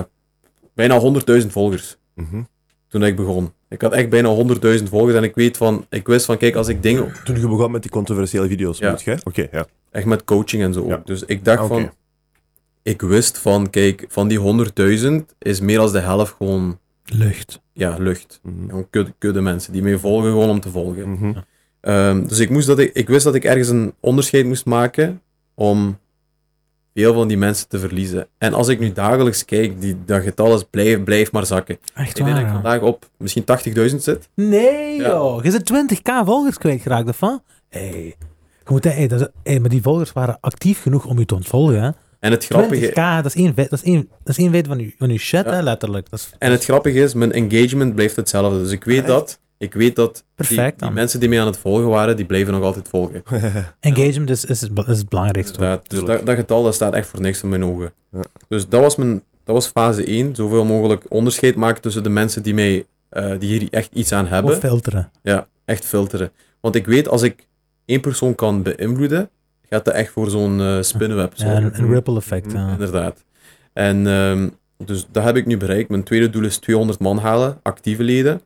bijna 100.000 volgers. Mhm. Toen ik begon. Ik had echt bijna 100.000 volgers. En ik, weet van, ik wist van, kijk, als ik dingen... Toen je begon met die controversiële video's, Ja. moet je? Oké, ja. Echt met coaching en zo. Ja. ook. Dus ik dacht Ah, van... Ik wist van, kijk, van die 100.000 is meer dan de helft gewoon... Lucht. Ja, lucht. Gewoon kudde, kudde mensen die mij volgen gewoon om te volgen. Mhm. Ehm, dus ik, moest dat ik, ik wist dat ik ergens een onderscheid moest maken om veel van die mensen te verliezen. En als ik nu dagelijks kijk, die, dat getal is blijf, blijft maar zakken. Echt Ik denk dat waar, ik vandaag op misschien 80.000 zit. Nee, Ja. joh. Je zit 20k volgers kwijtgeraakt, of wat? Hé. Je moet, hey, dat is, hey, maar die volgers waren actief genoeg om je te ontvolgen, hè? En het 20k, grappige, dat is één, dat is één, dat is één feit van je, van je shit, Ja. hè, letterlijk. Dat is en het grappige is, mijn engagement blijft hetzelfde. Dus ik weet Echt? dat, ik weet dat die, perfect die dan. mensen die mij aan het volgen waren, die blijven nog altijd volgen. Engagement is, is, is het belangrijkste. dus dat, dat getal dat staat echt voor niks in mijn ogen. Ja. Dus dat was, mijn, dat was fase 1. Zoveel mogelijk onderscheid maken tussen de mensen die, mij, eh, die hier echt iets aan hebben. Of filteren. Ja, echt filteren. Want ik weet, als ik één persoon kan beïnvloeden, gaat dat echt voor zo'n eh spinnenweb Ja, een, een ripple effect. Mhm. ja. Inderdaad. En ehm, dus dat heb ik nu bereikt. Mijn tweede doel is 200 man halen, actieve leden.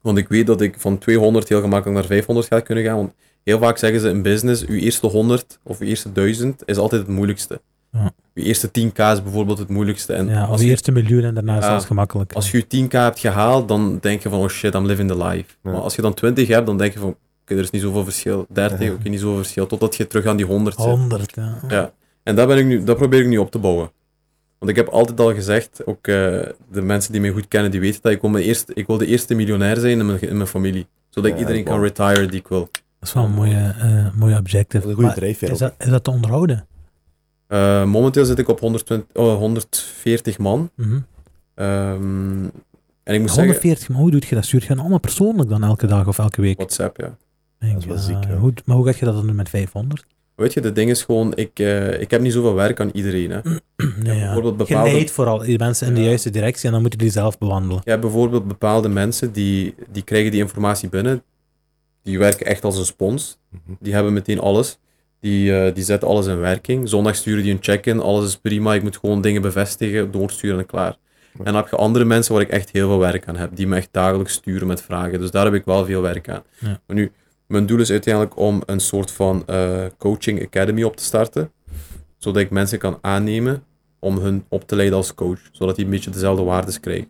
Want ik weet dat ik van 200 heel gemakkelijk naar 500 ga kunnen gaan. Want heel vaak zeggen ze in business, uw eerste 100 of uw eerste 1000 is altijd het moeilijkste. Ja. Uw eerste 10k is bijvoorbeeld het moeilijkste. En Ja, als als je eerste miljoen en daarna Ja. zelfs gemakkelijk. als je je 10k hebt gehaald, dan denk je van, oh shit, I'm living the life. Ja. Maar als je dan 20 hebt, dan denk je van, oké, er is niet zoveel verschil. 30, oké, niet zoveel verschil. Totdat je terug aan die 100 zit. 100, ja. Ja. En dat, ben ik nu, dat probeer ik nu op te bouwen. Want ik heb altijd al gezegd, ook eh, de mensen die mij goed kennen, die weten dat ik wil, mijn eerste, ik wil de eerste miljonair zijn in mijn, in mijn familie. Zodat ik Ja, iedereen kan retire die ik wil. Dat is wel een mooie, eh mooie objective. Dat is een goede drijfveer. Is dat, is dat te onderhouden? Eh, momenteel zit ik op 120, oh, 140 man. Mhm. Ehm, en ik moet zeggen, 140, maar hoe doe je dat? Stuur je dan allemaal persoonlijk dan elke dag of elke week? WhatsApp, ja. Dat is wel ja, ziek, ja. hoe, maar hoe ga je dat dan doen met 500? Weet je, de ding is gewoon, ik, eh, ik heb niet zoveel werk aan iedereen. Hè. Nee, ja. bijvoorbeeld Je bepaalde- leidt vooral die mensen in de Ja. juiste directie en dan moeten die zelf bewandelen. Je hebt bijvoorbeeld bepaalde mensen die, die krijgen die informatie binnen. Die werken echt als een spons. Mhm. Die hebben meteen alles. Die, eh, die zetten alles in werking. Zondag sturen die een check-in. Alles is prima. Ik moet gewoon dingen bevestigen, doorsturen en klaar. En dan heb je andere mensen waar ik echt heel veel werk aan heb. Die me echt dagelijks sturen met vragen. Dus daar heb ik wel veel werk aan. Ja. Maar nu, mijn doel is uiteindelijk om een soort van eh, coaching academy op te starten. Zodat ik mensen kan aannemen om hun op te leiden als coach. Zodat die een beetje dezelfde waardes krijgen.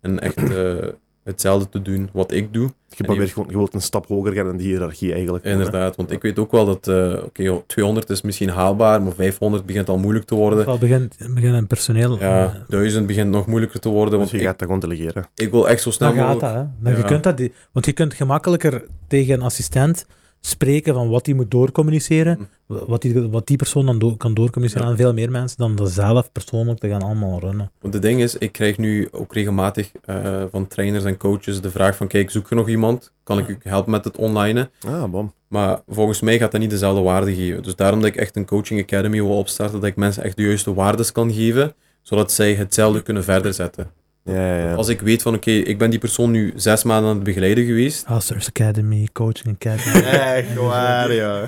En echt eh, hetzelfde te doen wat ik doe. Je, probeert gewoon, je wilt een stap hoger gaan in die hiërarchie eigenlijk. Inderdaad, want ik weet ook wel dat, eh oké, joh, 200 is misschien haalbaar, maar 500 begint al moeilijk te worden. Wel begint, begint een personeel. Ja, eh, 1000 begint nog moeilijker te worden, Dus want je ik, gaat dat gewoon delegeren. ik wil echt zo snel dan gaat mogelijk... dat, hè. Dan, je kunt dat, want je kunt gemakkelijker tegen een assistent spreken van wat hij moet doorcommuniceren, wat die, wat die persoon dan do- kan doorcommuniceren Ja. aan veel meer mensen, dan dat zelf persoonlijk te gaan allemaal runnen. Want het ding is, ik krijg nu ook regelmatig eh, van trainers en coaches de vraag van, kijk, zoek je nog iemand? Kan ik u helpen met het online? Ah, bom. Maar volgens mij gaat dat niet dezelfde waarde geven. Dus daarom dat ik echt een coaching academy wil opstarten, dat ik mensen echt de juiste waardes kan geven, zodat zij hetzelfde kunnen verder zetten. Ja, ja. Als ik weet van, oké, ik ben die persoon nu zes maanden aan het begeleiden geweest, Hustlers Academy, Coaching Academy. Echt waar, ja.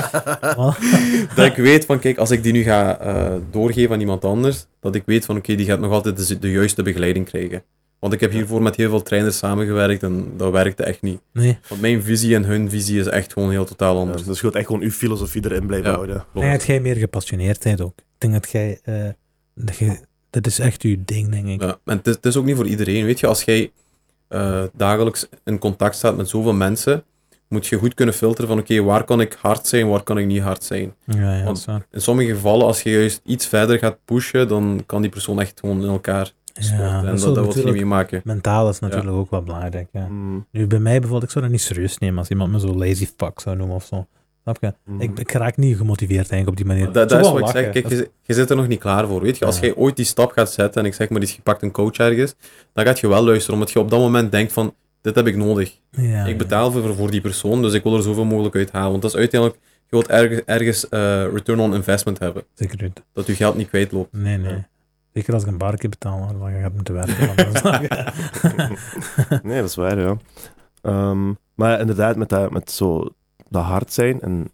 Wat? dat ik weet van, kijk, als ik die nu ga eh, doorgeven aan iemand anders, dat ik weet van, oké, die gaat nog altijd de, de juiste begeleiding krijgen. Want ik heb hiervoor met heel veel trainers samengewerkt en dat werkte echt niet. Nee. Want mijn visie en hun visie is echt gewoon heel totaal Ja, anders. dus je wilt echt gewoon uw filosofie erin blijven Ja. houden. Ik denk dat jij meer gepassioneerdheid ook. Ik denk dat jij, eh, dat jij, dat is echt uw ding, denk ik. Ja, en het is, ook niet voor iedereen. Weet je, als jij eh, dagelijks in contact staat met zoveel mensen, moet je goed kunnen filteren van, oké, waar kan ik hard zijn, waar kan ik niet hard zijn. Ja, ja, Want-. In sommige gevallen, als je juist iets verder gaat pushen, dan kan die persoon echt gewoon in elkaar. Ja, en dat dat, wil je niet meemaken. mentaal is natuurlijk ook wel belangrijk. Ja. Mm. Nu, bij mij bijvoorbeeld, ik zou dat niet serieus nemen als iemand me zo lazy fuck zou noemen of zo. Snap je? Mhm. Ik, ik raak niet gemotiveerd eigenlijk op die manier. Dat, dat is wat ik zeg. Kijk, je, je zit er nog niet klaar voor. Weet je, als Ja. jij ooit die stap gaat zetten en ik zeg maar iets, je pakt een coach ergens, dan gaat je wel luisteren, omdat je op dat moment denkt van, dit heb ik nodig. Ja, ik betaal voor, voor die persoon, dus ik wil er zoveel mogelijk uit halen. Want dat is uiteindelijk, je wilt ergens, ergens eh, return on investment hebben. Zeker niet. Dat je geld niet kwijtloopt. Nee, nee. Ja. Zeker als ik een barke betaal, dan ga ik moeten werken. Nee, dat is waar, ja. Ehm, maar inderdaad, met, dat, met zo dat hard zijn, en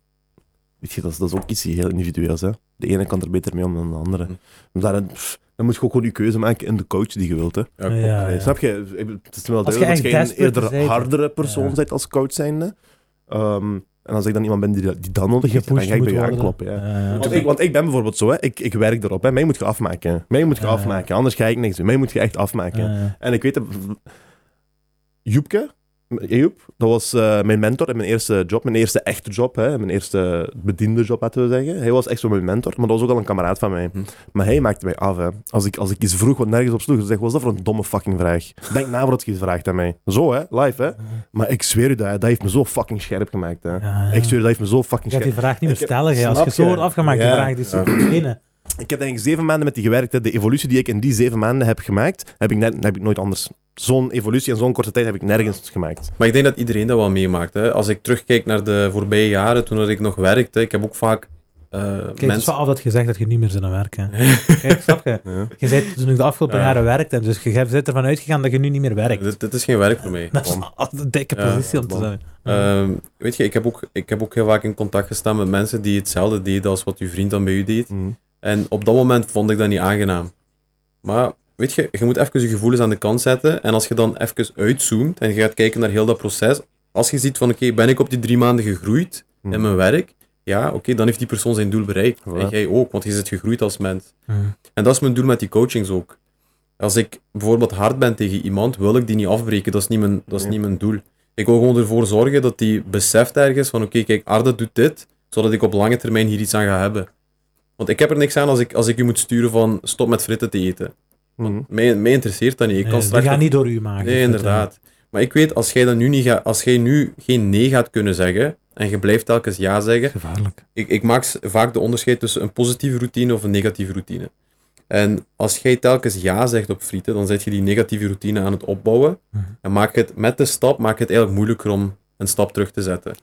weet je, dat is, dat is ook iets heel individueels. Hè. De ene kan er beter mee om dan de andere. Maar pff, dan moet je ook gewoon je keuze maken in de coach die je wilt. Hè. Ja, Ja, Allee, ja. Snap je? Het is wel Als je duidelijk dat je een eerder bent, hardere persoon ja. bent als coach zijnde. Ehm, en als ik dan iemand ben die, dat- die dat nodig heeft, dan ga ik bij je aankloppen. Ja. Ja. Want ik, want ik ben bijvoorbeeld zo, hè. Ik, ik werk erop. Hè. Mij moet je afmaken. Mij moet je Ja, ja. afmaken, anders ga ik niks doen. Mij moet je echt afmaken. Ja. En ik weet dat... Joepke, Ejoep, dat was eh, mijn mentor in mijn eerste job. Mijn eerste echte job, hè. Mijn eerste bediende job, laten we zeggen. Hij was echt zo mijn mentor, maar dat was ook al een kameraad van mij. Hm. Maar hij maakte mij af, hè. Als ik, als ik iets vroeg wat nergens op sloeg, dan zeg ik, wat is dat voor een domme fucking vraag? Denk na voordat je iets vraagt aan mij. Zo, hè. Live, hè. Maar ik zweer u dat, dat heeft me zo fucking scherp gemaakt, hè. Ja. Ik zweer, dat heeft me zo fucking Je gaat scherp... die vraag niet meer stellen. hè. Als je zo je? wordt afgemaakt, die Ja. vraag die is zo Ja. Ik heb denk ik zeven maanden met die gewerkt. Hè. De evolutie die ik in die zeven maanden heb gemaakt, heb ik, net, heb ik nooit anders. Zo'n evolutie in zo'n korte tijd heb ik nergens gemaakt. Maar ik denk dat iedereen dat wel meemaakt. Hè. Als ik terugkijk naar de voorbije jaren, toen dat ik nog werkte, ik heb ook vaak eh, Kijk, het is mensen... wel altijd gezegd dat je niet meer zit aan werken. Kijk, snap je? Ja. Je bent toen ik de afgelopen Ja. jaren werkte, dus je bent ervan uitgegaan dat je nu niet meer werkt. Dit, dit is geen werk voor mij. Dat is altijd een dikke Ja, positie om te zijn. Ehm, weet je, ik heb, ook, ik heb ook heel vaak in contact gestaan met mensen die hetzelfde deden als wat uw vriend dan bij u deed. Mhm. En op dat moment vond ik dat niet aangenaam. Maar weet je, je moet even je gevoelens aan de kant zetten. En als je dan even uitzoomt en je gaat kijken naar heel dat proces. Als je ziet van, oké, ben ik op die drie maanden gegroeid in mijn werk? Ja, oké, dan heeft die persoon zijn doel bereikt. Voilà. En jij ook, want je zit gegroeid als mens. En dat is mijn doel met die coachings ook. Als ik bijvoorbeeld hard ben tegen iemand, wil ik die niet afbreken. Dat is niet mijn, dat is niet mijn doel. Ik wil gewoon ervoor zorgen dat die beseft ergens van oké, kijk, Arda doet dit, zodat ik op lange termijn hier iets aan ga hebben. Want ik heb er niks aan als ik, als ik u moet sturen van stop met fritten te eten. Mhm. Mij, mij interesseert dat niet. Ik Nee, kan die straks gaan niet door u maken. Nee, inderdaad. Maar ik weet, als jij, dat nu niet gaat, als jij nu geen nee gaat kunnen zeggen, en je blijft telkens ja zeggen, Gevaarlijk. ik, ik maak vaak de onderscheid tussen een positieve routine of een negatieve routine. En als jij telkens ja zegt op frieten, dan zet je die negatieve routine aan het opbouwen. Mhm. En maak het met de stap maak het eigenlijk moeilijker om een stap terug te zetten.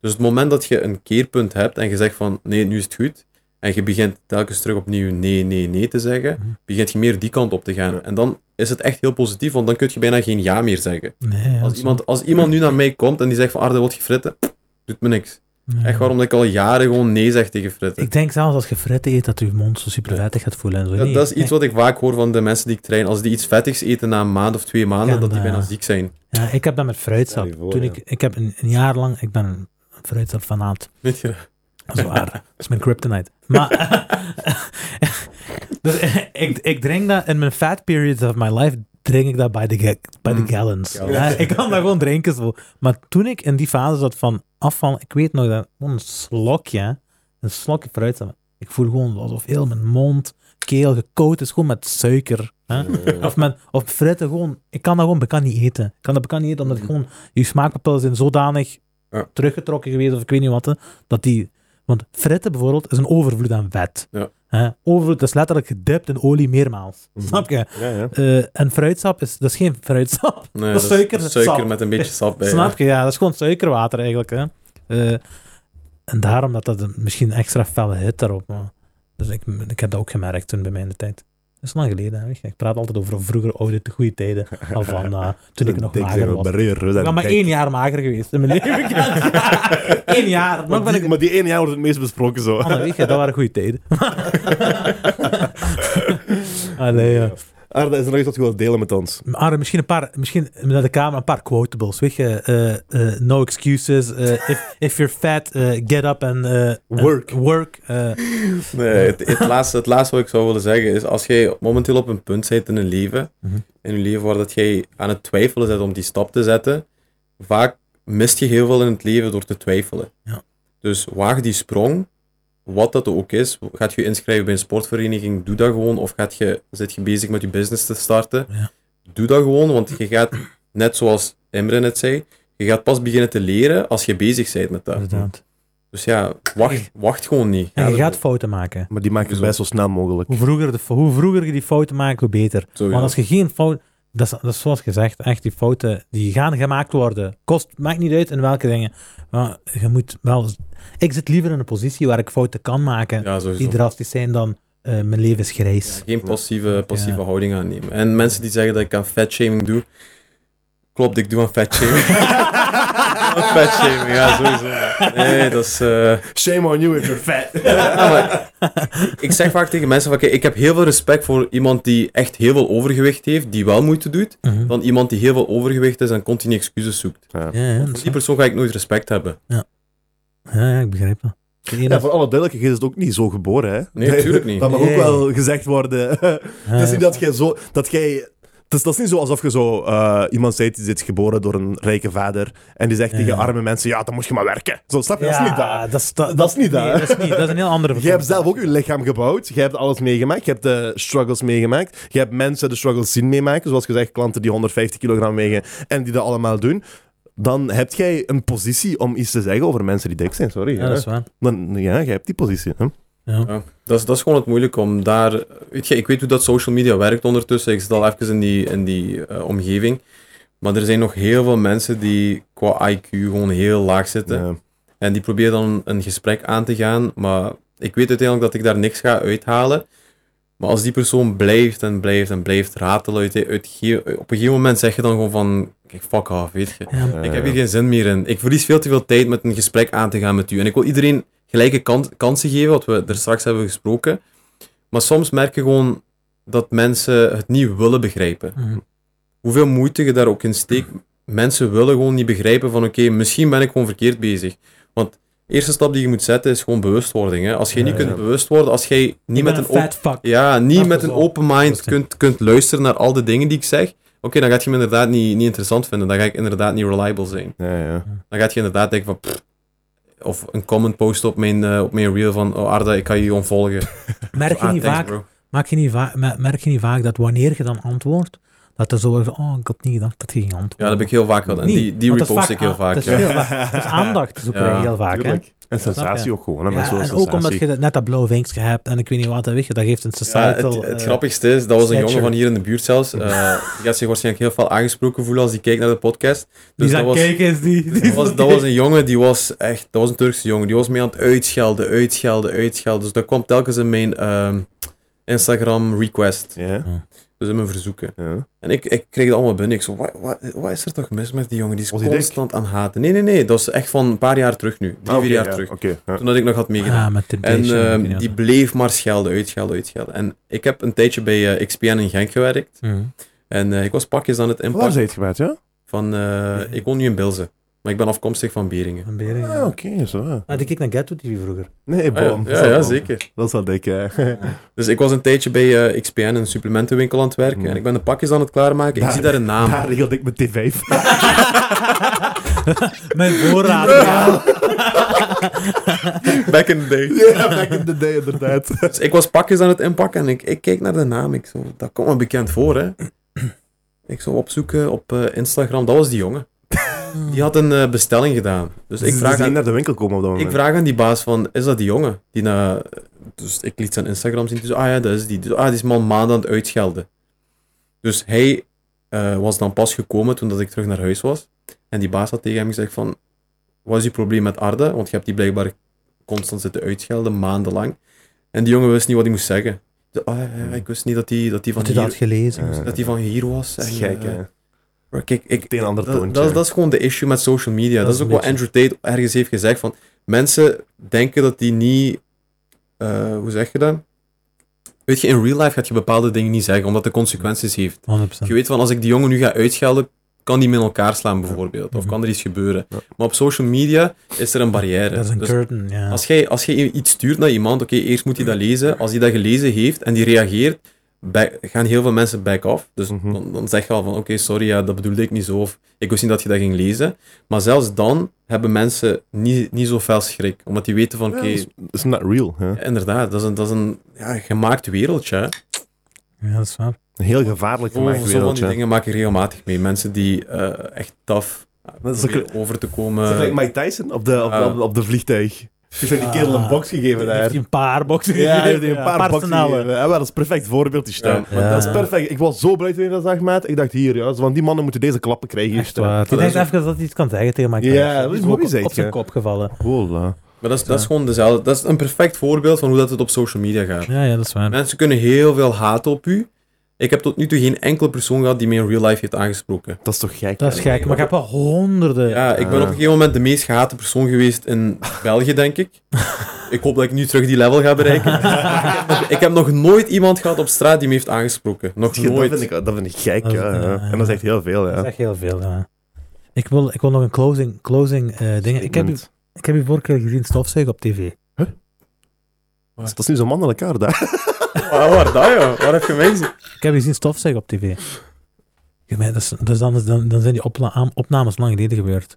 Dus het moment dat je een keerpunt hebt en je zegt van nee, nu is het goed. En je begint telkens terug opnieuw nee, nee, nee te zeggen, Mhm. begint je meer die kant op te gaan. Ja. En dan is het echt heel positief, want dan kun je bijna geen ja meer zeggen. Nee, Als iemand, als iemand nu naar mij komt en die zegt van Arde, wil je fritten? Doet me niks. ja. Echt waarom dat ik al jaren gewoon nee zeg tegen fritten. Ik denk zelfs als je fritten eet, dat je mond zo super vettig gaat voelen. En zo. Dat, Nee, dat is iets wat ik vaak hoor van de mensen die ik train. Als die iets vettigs eten na een maand of twee maanden, Ja, dat die bijna ziek zijn. Ja, ik heb dat met fruitsap. Voor, Toen ja. ik, ik heb een, een jaar lang, ik ben een fruitsap-fanaat. Weet je? Dat is waar. Dat is mijn kryptonite. Maar, dus ik, ik drink dat in mijn fat periods of my life, drink ik dat bij de, ga- bij de Mm. gallons. Ja, ik kan dat gewoon drinken zo. Maar toen ik in die fase zat van afval, ik weet nog dat, gewoon een slokje, een slokje fruitsap. Ik voel gewoon alsof heel mijn mond, keel gekoud is, gewoon met suiker. Hè? Of, met, of gewoon, ik kan dat gewoon bekend niet eten. Ik kan dat bekend niet eten, omdat Mhm. gewoon, je smaakpapillen zijn zodanig teruggetrokken geweest, of ik weet niet wat, hè, dat die, want fritten bijvoorbeeld is een overvloed aan vet. Ja. Hè? Overvloed is letterlijk gedipt in olie meermaals. Mhm. Snap je? Ja, ja. Eh, en fruitsap is, dat is geen fruitsap. Nee, Dat is suiker, suiker sap. met een beetje sap bij. Snap je? Ja, dat is gewoon suikerwater eigenlijk. Hè? Eh, en daarom dat dat misschien extra felle hit daarop. Maar, dus ik, ik heb dat ook gemerkt toen bij mij in de tijd. Dat is lang geleden. Hè? Ik praat altijd over vroeger oude de goede tijden. Al van eh, toen ik nog Dik mager was. Ik ben maar één jaar mager geweest in mijn leven. Eén jaar. Maar die, ik... maar die ene jaar wordt het meest besproken zo. Oh, weet je, dat waren goede tijden. Allee, ja. Arda, is er nog iets wat je wilt delen met ons? Maar misschien een paar, misschien naar de camera een paar quotables. Weet je, eh, eh, no excuses. eh, if, if you're fat, get up and Work. and work. eh. Nee, het, het, laatste, het laatste wat ik zou willen zeggen is, als jij momenteel op een punt zit in een leven, Mhm. in je leven waar dat jij aan het twijfelen bent om die stap te zetten, vaak mist je heel veel in het leven door te twijfelen. Ja. Dus waag die sprong, wat dat ook is. Gaat je inschrijven bij een sportvereniging, doe dat gewoon. Of gaat je, zit je bezig met je business te starten, Ja. doe dat gewoon. Want je gaat, net zoals Imre net zei, je gaat pas beginnen te leren als je bezig bent met dat. Inderdaad. Dus ja, wacht, wacht gewoon niet. En Ga je gaat fouten maken. Maar die maken het best zo snel mogelijk. Hoe vroeger, de, hoe vroeger je die fouten maakt, hoe beter. Want als je geen fout... Dat is, dat is zoals gezegd, echt die fouten die gaan gemaakt worden. Kost, maakt niet uit in welke dingen. Maar je moet wel... Ik zit liever in een positie waar ik fouten kan maken Ja, die drastisch zijn dan eh, mijn leven is grijs. Geen passieve, passieve Ja. houding aannemen. En mensen die zeggen dat ik aan fatshaming doe, klopt, ik doe aan fatshaming. fatshaming, ja, sowieso. Nee, dat is... eh, Shame on you if you're fat. Ja, maar ik zeg vaak tegen mensen van, kijk, ik heb heel veel respect voor iemand die echt heel veel overgewicht heeft, die wel moeite doet, Mhm. dan iemand die heel veel overgewicht is en continu excuses zoekt. Ja. Ja, die persoon ga ik nooit respect hebben. Ja, ja, ik begrijp dat. Ene- Ja, voor alle duidelijkheid, je is het ook niet zo geboren, hè? Nee, natuurlijk niet. Dat mag Nee. ook wel gezegd worden. het is niet dat jij zo... Dat jij... Het is, dat is niet zo alsof je zo... eh, iemand zei, die is geboren door een rijke vader en die zegt Ja. tegen arme mensen, ja, dan moet je maar werken. Zo, snap je? dat is niet dat. dat is, dat, Dat is niet dat, nee, dat is niet. Dat is een heel andere Je hebt zelf ook je lichaam gebouwd. Je hebt alles meegemaakt. Je hebt de struggles meegemaakt. Je hebt mensen de struggles zien meemaken. Zoals gezegd, klanten die 150 kilogram wegen en die dat allemaal doen. Dan heb jij een positie om iets te zeggen over mensen die dik zijn. Sorry. Ja, hè. dat is waar. Dan, ja, je hebt die positie. Hè? Ja. Ja, dat, is, dat is gewoon het moeilijke om daar... Weet je, ik weet hoe dat social media werkt ondertussen. Ik zit al even in die, in die eh, omgeving. Maar er zijn nog heel veel mensen die qua IQ gewoon heel laag zitten. Ja. En die proberen dan een gesprek aan te gaan. Maar ik weet uiteindelijk dat ik daar niks ga uithalen. Maar als die persoon blijft en blijft en blijft ratelen, uit, op een gegeven moment zeg je dan gewoon van... Kijk, fuck off, weet je. Ja, Ik heb hier geen zin meer in. Ik verlies veel te veel tijd met een gesprek aan te gaan met u. En ik wil iedereen gelijke kan- kansen geven, wat we er straks hebben gesproken. Maar soms merk je gewoon dat mensen het niet willen begrijpen. Mhm. Hoeveel moeite je daar ook in steekt. Mensen willen gewoon niet begrijpen van oké, misschien ben ik gewoon verkeerd bezig. Want de eerste stap die je moet zetten is gewoon bewustwording. Hè? Als je Ja, niet ja. kunt bewust worden, als jij niet met een, ja, niet met een open mind kunt, kunt luisteren naar al de dingen die ik zeg, oké, dan gaat je me inderdaad niet, niet interessant vinden. Dan ga ik inderdaad niet reliable zijn. Ja, ja. Dan gaat je inderdaad denken van... pff, of een comment posten op mijn, eh, op mijn reel van... Oh Arda, ik ga je ontvolgen. Merk je, Ah, niet vaak, maak je niet merk je niet vaak dat wanneer je dan antwoordt, dat er zo van, oh, ik had niet gedacht dat je ging antwoorden. Ja, dat heb ik heel vaak gehad. En die, die repost ik heel aan- vaak. dat is ja. heel dat is aandacht zoeken Ja, heel vaak, hè. Tuurlijk. Snap sensatie ook gewoon. Hè? Ja, Mensen en ook omdat sensatie. je net dat blauwe vinkje hebt en ik weet niet wat, dat weet je, dat geeft een Ja, societal... het, het eh, grappigste is, dat was een jongen van hier in de buurt zelfs. Eh, die gaat zich waarschijnlijk heel veel aangesproken voelen als hij kijkt naar de podcast. die Dus zijn dat was, kijken is die... die dat, was, dat was een jongen, die was echt... Dat was een Turkse jongen. Die was mee aan het uitschelden, uitschelden, uitschelden. Dus dat kwam telkens in mijn ehm, Instagram request. Ja, Dus in mijn verzoeken. ja. En ik, ik kreeg het allemaal binnen. Ik zo, wat, wat, wat is er toch mis met die jongen? Die is Was constant aan haten. Nee, nee, nee. Dat is echt van een paar jaar terug nu. Drie, Ah, vier jaar ja, terug. Ja. Toen dat ik nog had meegedaan. Ah, met En ehm, die bleef maar schelden, uitschelden, uitschelden. En ik heb een tijdje bij eh, XPN in Genk gewerkt. Mhm. En eh, ik was pakjes aan het Waar inpakken zijn het gebeurd, ja? van... eh, ik woon nu in Bilze. Maar ik ben afkomstig van Beringen. Een bering, ja. Ah, oké, zo. Ah, die keek naar Ghetto TV vroeger. Nee, Ah, ja, boom. ja, ja, zeker. Dat is wel dik, ja. Dus ik was een tijdje bij eh, XPN, een supplementenwinkel aan het werken. Mhm. En ik ben de pakjes aan het klaarmaken. Ik zie daar een naam. Daar regelde ik met T5. Mijn voorraad. ja. Back in the day. Ja, back in the day, inderdaad. Dus ik was pakjes aan het inpakken en ik, ik keek naar de naam. Ik zo, dat komt me bekend voor, hè. Ik zou opzoeken op eh, Instagram. Dat was die jongen. Die had een eh, bestelling gedaan. Dus ik Ze vraag, aan, naar de winkel komen op dat ik vraag aan die baas van, is dat die jongen? Die na, dus ik liet zijn Instagram zien. Dus, ah ja, dat is die. Dus, ah, die is man maanden aan het uitschelden. Dus hij eh, was dan pas gekomen toen dat ik terug naar huis was. En die baas had tegen hem gezegd van, wat is je probleem met Arde? Want je hebt die blijkbaar constant zitten uitschelden, maandenlang. En die jongen wist niet wat hij moest zeggen. Dus, ah, ik wist niet dat hij dat die van, je dat hier, gelezen? Dat die van hier was. En, gek, eh, hè. Maar kijk, ik, een ander dat, toontje. dat, dat is gewoon de issue met social media. Dat, Dat is ook wat Andrew Tate ergens heeft gezegd. Van, mensen denken dat die niet... eh, hoe zeg je dat? Weet je, in real life gaat je bepaalde dingen niet zeggen, omdat de consequenties heeft. 100%. Je weet van, als ik die jongen nu ga uitschelden, kan die met elkaar slaan bijvoorbeeld. Of Mhm. kan er iets gebeuren. Ja. Maar op social media is er een barrière. Dat is een Dus curtain, ja. als jij, als jij iets stuurt naar iemand, oké, eerst moet hij dat lezen. Als hij dat gelezen heeft en die reageert, back- gaan heel veel mensen back off. Dus Mhm. dan, dan zeg je al van, oké, sorry, ja, dat bedoelde ik niet zo. Of ik wist niet dat je dat ging lezen. Maar zelfs dan hebben mensen niet, niet zo fel schrik. Omdat die weten van, oké, dat is- dat is not real. Hè. ja, inderdaad, dat is een, dat is een ja, gemaakt wereldje. hè. Ja, dat is waar. Een heel gevaarlijk gemaakt zo van die wereldje. dingen maak ik regelmatig mee. Mensen die eh, echt tough Dat is over te Dat komen. is like Mike Tyson op de, op, Ja. op, op de vliegtuig. Je hebt die kerel een box gegeven Heeft daar. hij een paar boxen Ja, hij heeft gegeven? die een paar boxen gegeven. Ja, maar dat is een perfect voorbeeld, die stem. Ja. Ja. Dat is perfect. Ik was zo blij toen je dat zag, maat. Ik dacht, hier, ja, van die mannen moeten deze klappen krijgen. hier Echt waar. Ik denk even dat hij iets kan zeggen tegen Mike Ja, dat is zegt, op zijn ja. kop gevallen. Voilà. Maar dat is, dat is gewoon dezelfde. Dat is een perfect voorbeeld van hoe dat het op social media gaat. Ja, ja, dat is waar. Mensen kunnen heel veel haten op u. Ik heb tot nu toe geen enkele persoon gehad die mij in real life heeft aangesproken. Dat is toch gek? Dat is gek, maar ik heb wel honderden. Ja, ik ben Ah. op een gegeven moment de meest gehate persoon geweest in België, denk ik. Ik hoop dat ik nu terug die level ga bereiken. ik, heb nog, nooit iemand gehad op straat die me heeft aangesproken. Nog Dat nooit. vind, ik, dat vind ik gek, Dat ja, ja, ja. ja. En dat is echt heel veel, Dat is ja. echt heel veel, ja. Ik wil, ik wil nog een closing, closing eh ding. Ik heb, u, ik heb u vorige keer gezien stofzuigen op tv. Dat is nu zo mannelijk elkaar daar. Ah, waar dat, joh? Waar heb je mij gezien? Ik heb gezien stofzuigen op tv. Ja, maar dat is- Dus dan, dan, dan zijn die opla- opnames lang geleden gebeurd.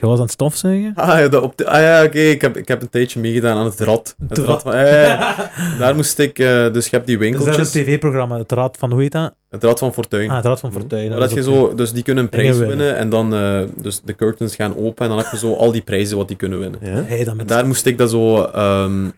Je was aan het stofzuigen? Ah ja, op de, ah, ja oké. Ik, heb, ik heb een tijdje meegedaan aan het rad. Het Het rad van, ja, ja, ja. Daar moest ik, eh, dus je hebt die Dus dat is winkeltjes. een tv-programma, het Rad van, hoe heet dat? Het rad van Fortuin. Ah, het Rad van Fortuin. Dat je is zo, dus die kunnen een prijs winnen. winnen en dan, eh, dus de curtains gaan open en dan heb je zo al die prijzen wat die kunnen winnen. Ja? Hey, met daar moest ik dat zo, ehm,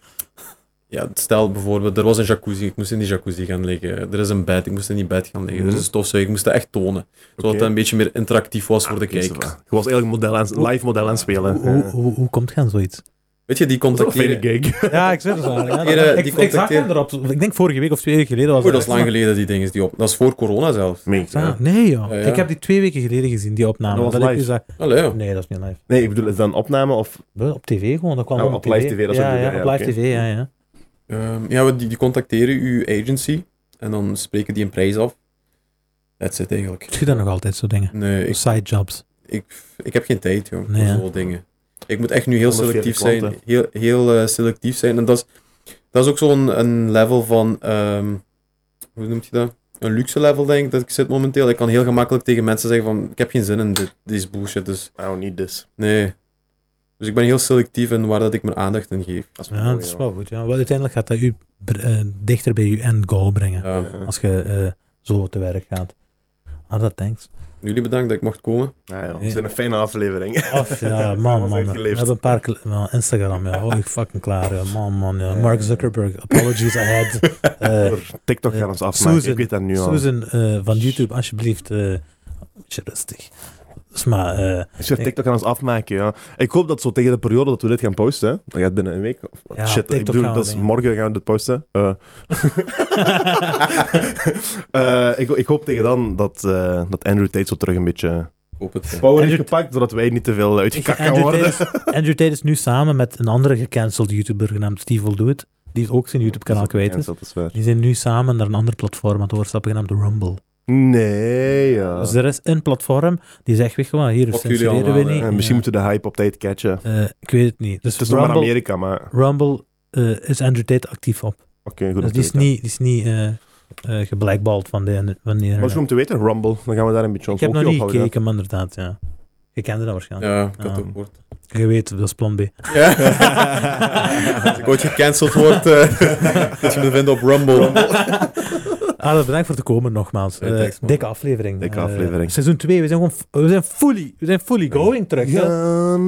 ja, stel bijvoorbeeld, er was een jacuzzi, ik moest in die jacuzzi gaan liggen. Er is een bed, ik moest in die bed gaan liggen. Er is een stofzuiger, ik moest dat echt tonen. Zodat het een beetje meer interactief was voor de Ah, zo va. Je was eigenlijk model aan, live model aan het spelen. hoe, hoe, hoe, hoe komt je aan zoiets? Weet je, die Dat is wel een contacteren... gig. Ja, ik zeg het waar. Ja, eh, ik, die zag hem erop. Ik denk vorige week of twee weken geleden was Oh, dat is lang geleden, die dingen die op. Dat is voor corona zelfs. Meen ik, Ah, ja. nee joh. Ja, ja. Ik heb die twee weken geleden gezien, die opname. Dat live. Allee, ja. Nee, dat is niet live. Nee, ik bedoel, is dat een opname of... Op tv gewoon, dat kwam Oh, op live TV, dat ja, ja, op live tv, ja, ja. Ehm, ja, we- die, die contacteren uw agency en dan spreken die een prijs af. That's it eigenlijk. Doe je dat nog altijd, zo dingen? Nee, ik, Side jobs. ik, ik heb geen tijd, joh, Nee, voor zo'n dingen. Ik moet echt nu heel 140 selectief zijn. Heel, heel eh, selectief zijn. En dat is, dat is ook zo'n een level van, ehm, hoe noemt je dat? Een luxe level, denk ik, dat ik zit momenteel. Ik kan heel gemakkelijk tegen mensen zeggen van, ik heb geen zin in dit, deze bullshit, dus I don't need this. nee. Dus ik ben heel selectief in waar dat ik mijn aandacht in geef. Dat is Ja, dat is wel goed. Ja. Wel, uiteindelijk gaat dat u eh, dichter bij uw end goal brengen. Ja. Als je eh, zo te werk gaat. Ah, dat thanks. Jullie bedankt dat ik mocht komen. Ja, ja. Het is een fijne aflevering. Of, ja, man, man. We hebben een paar Instagram, ja. Holy fucking klaar, ja. Man, man, ja. Mark Zuckerberg, apologies ahead. Eh, TikTok gaan ons afmaken. Susan- ik weet dat nu al. Susan van YouTube, alsjeblieft, eh, beetje rustig. Dus maar, eh, je TikTok gaan ons afmaken, ja. Ik hoop dat zo tegen de periode dat we dit gaan posten, hè. dat gaat binnen een week. of- Ja, Shit, ik bedoel, gaan we dat is morgen gaan we dit posten. Eh. Eh, ik, ik hoop tegen dan dat, eh, dat Andrew Tate zo terug een beetje hoop het. power heeft Andrew- gepakt, zodat wij niet te veel uitgekakt gaan worden. Tate, is, Andrew Tate is nu samen met een andere gecanceld YouTuber genaamd Steve Will Do It, die ook zijn YouTube-kanaal kwijt is. Die zijn nu samen naar een ander platform aan het overstappen genaamd Rumble. Nee, ja. Dus er is een platform die zegt, weet je wat, hier censureren we niet. Misschien Ja. moeten we de hype op tijd catchen. Eh, ik weet het niet. Dus Het is nog maar Rumble, Amerika, maar... Oké, Rumble eh, is Andrew Tate actief op. goed Dus die is niet, die is niet eh eh, geblackballed van de... Van die Wat is goed om te weten? Rumble. Dan gaan we daar een beetje ik ons heb nog niet gekeken, maar inderdaad, ja. Je kende dat waarschijnlijk. Ja, ik had Ja. het ook gehoord. Je weet, dat is plan B. Ja. Als ik ooit gecanceld word, eh dat je me vindt op Rumble. Ah, bedankt voor te komen nogmaals. Ja, Eh, thanks, dikke aflevering. Dikke Eh, aflevering. seizoen 2, we zijn gewoon we zijn fully, we zijn fully going terug.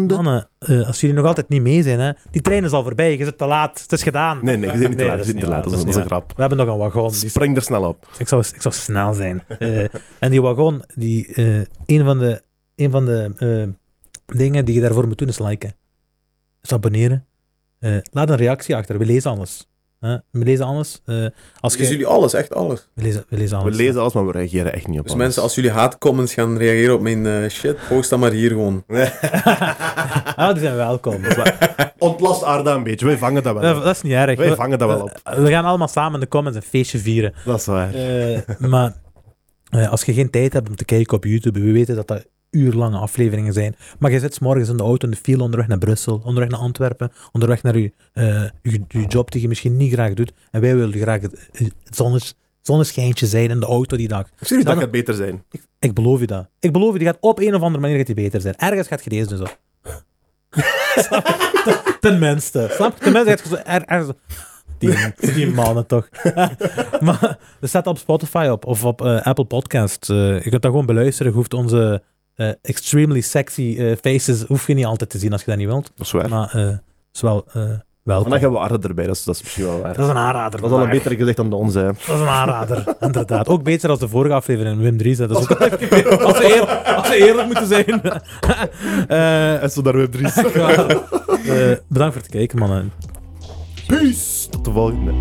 Mannen, eh, als jullie nog altijd niet mee zijn, hè, die trein is al voorbij, je zit te laat, het is gedaan. Nee, nee, je zit niet te Nee, laat. dat is niet te laat. Dat is dat een grap. We hebben nog een wagon. Die Die, springt er snel op. ik, zou, ik zou snel zijn. En die wagon, die, een van de, een van de dingen die je daarvoor moet doen is liken. Is abonneren. Laat een reactie achter, we lezen alles. Hè? We lezen alles. Eh, als Lezen je, jullie alles, echt alles. we, lezen, we lezen We alles. lezen alles, maar we reageren echt niet op Dus alles. mensen, als jullie haatcomments gaan reageren op mijn eh, shit, post dan maar hier gewoon. ah, die zijn welkom. Ontlast Arda een beetje. Wij vangen dat wel Dat, is niet erg. Wij We- vangen dat wel op. eh, We gaan allemaal samen in de comments een feestje vieren. Dat is waar. Eh, maar eh, als je geen tijd hebt om te kijken op YouTube, we weten dat dat uurlange afleveringen zijn. Maar je zit 's morgens in de auto in de file onderweg naar Brussel, onderweg naar Antwerpen, onderweg naar je, eh, je, je job die je misschien niet graag doet. En wij willen graag het, het zonnes, zonneschijntje zijn in de auto die dag. Ik niet dat gaat beter zijn. Ik beloof je dat. Ik beloof je, die gaat op een of andere manier gaat die beter zijn. Ergens gaat je deze dus op. Snap je? Tenminste. Snap je? Tenminste gaat je zo er, ergens... Die, die mannen toch. maar er staat op Spotify op of op eh, Apple Podcasts. Eh, je kunt dat gewoon beluisteren. Je hoeft onze eh, extremely sexy eh, faces hoef je niet altijd te zien als je dat niet wilt. Dat is waar. Maar eh, is wel welkom. Hebben we Arde erbij, dat is, dat is misschien wel waar. Dat is een aanrader. Dat is al een beter gezicht dan de onze. hè. Dat is een aanrader, inderdaad. Ook beter als de vorige aflevering, Wim Dries. hè. Dat is ook als, we eerlijk, als we eerlijk moeten zijn. En zo daar weer drie. ja. Eh, bedankt voor het kijken, mannen. Peace! Tot de volgende.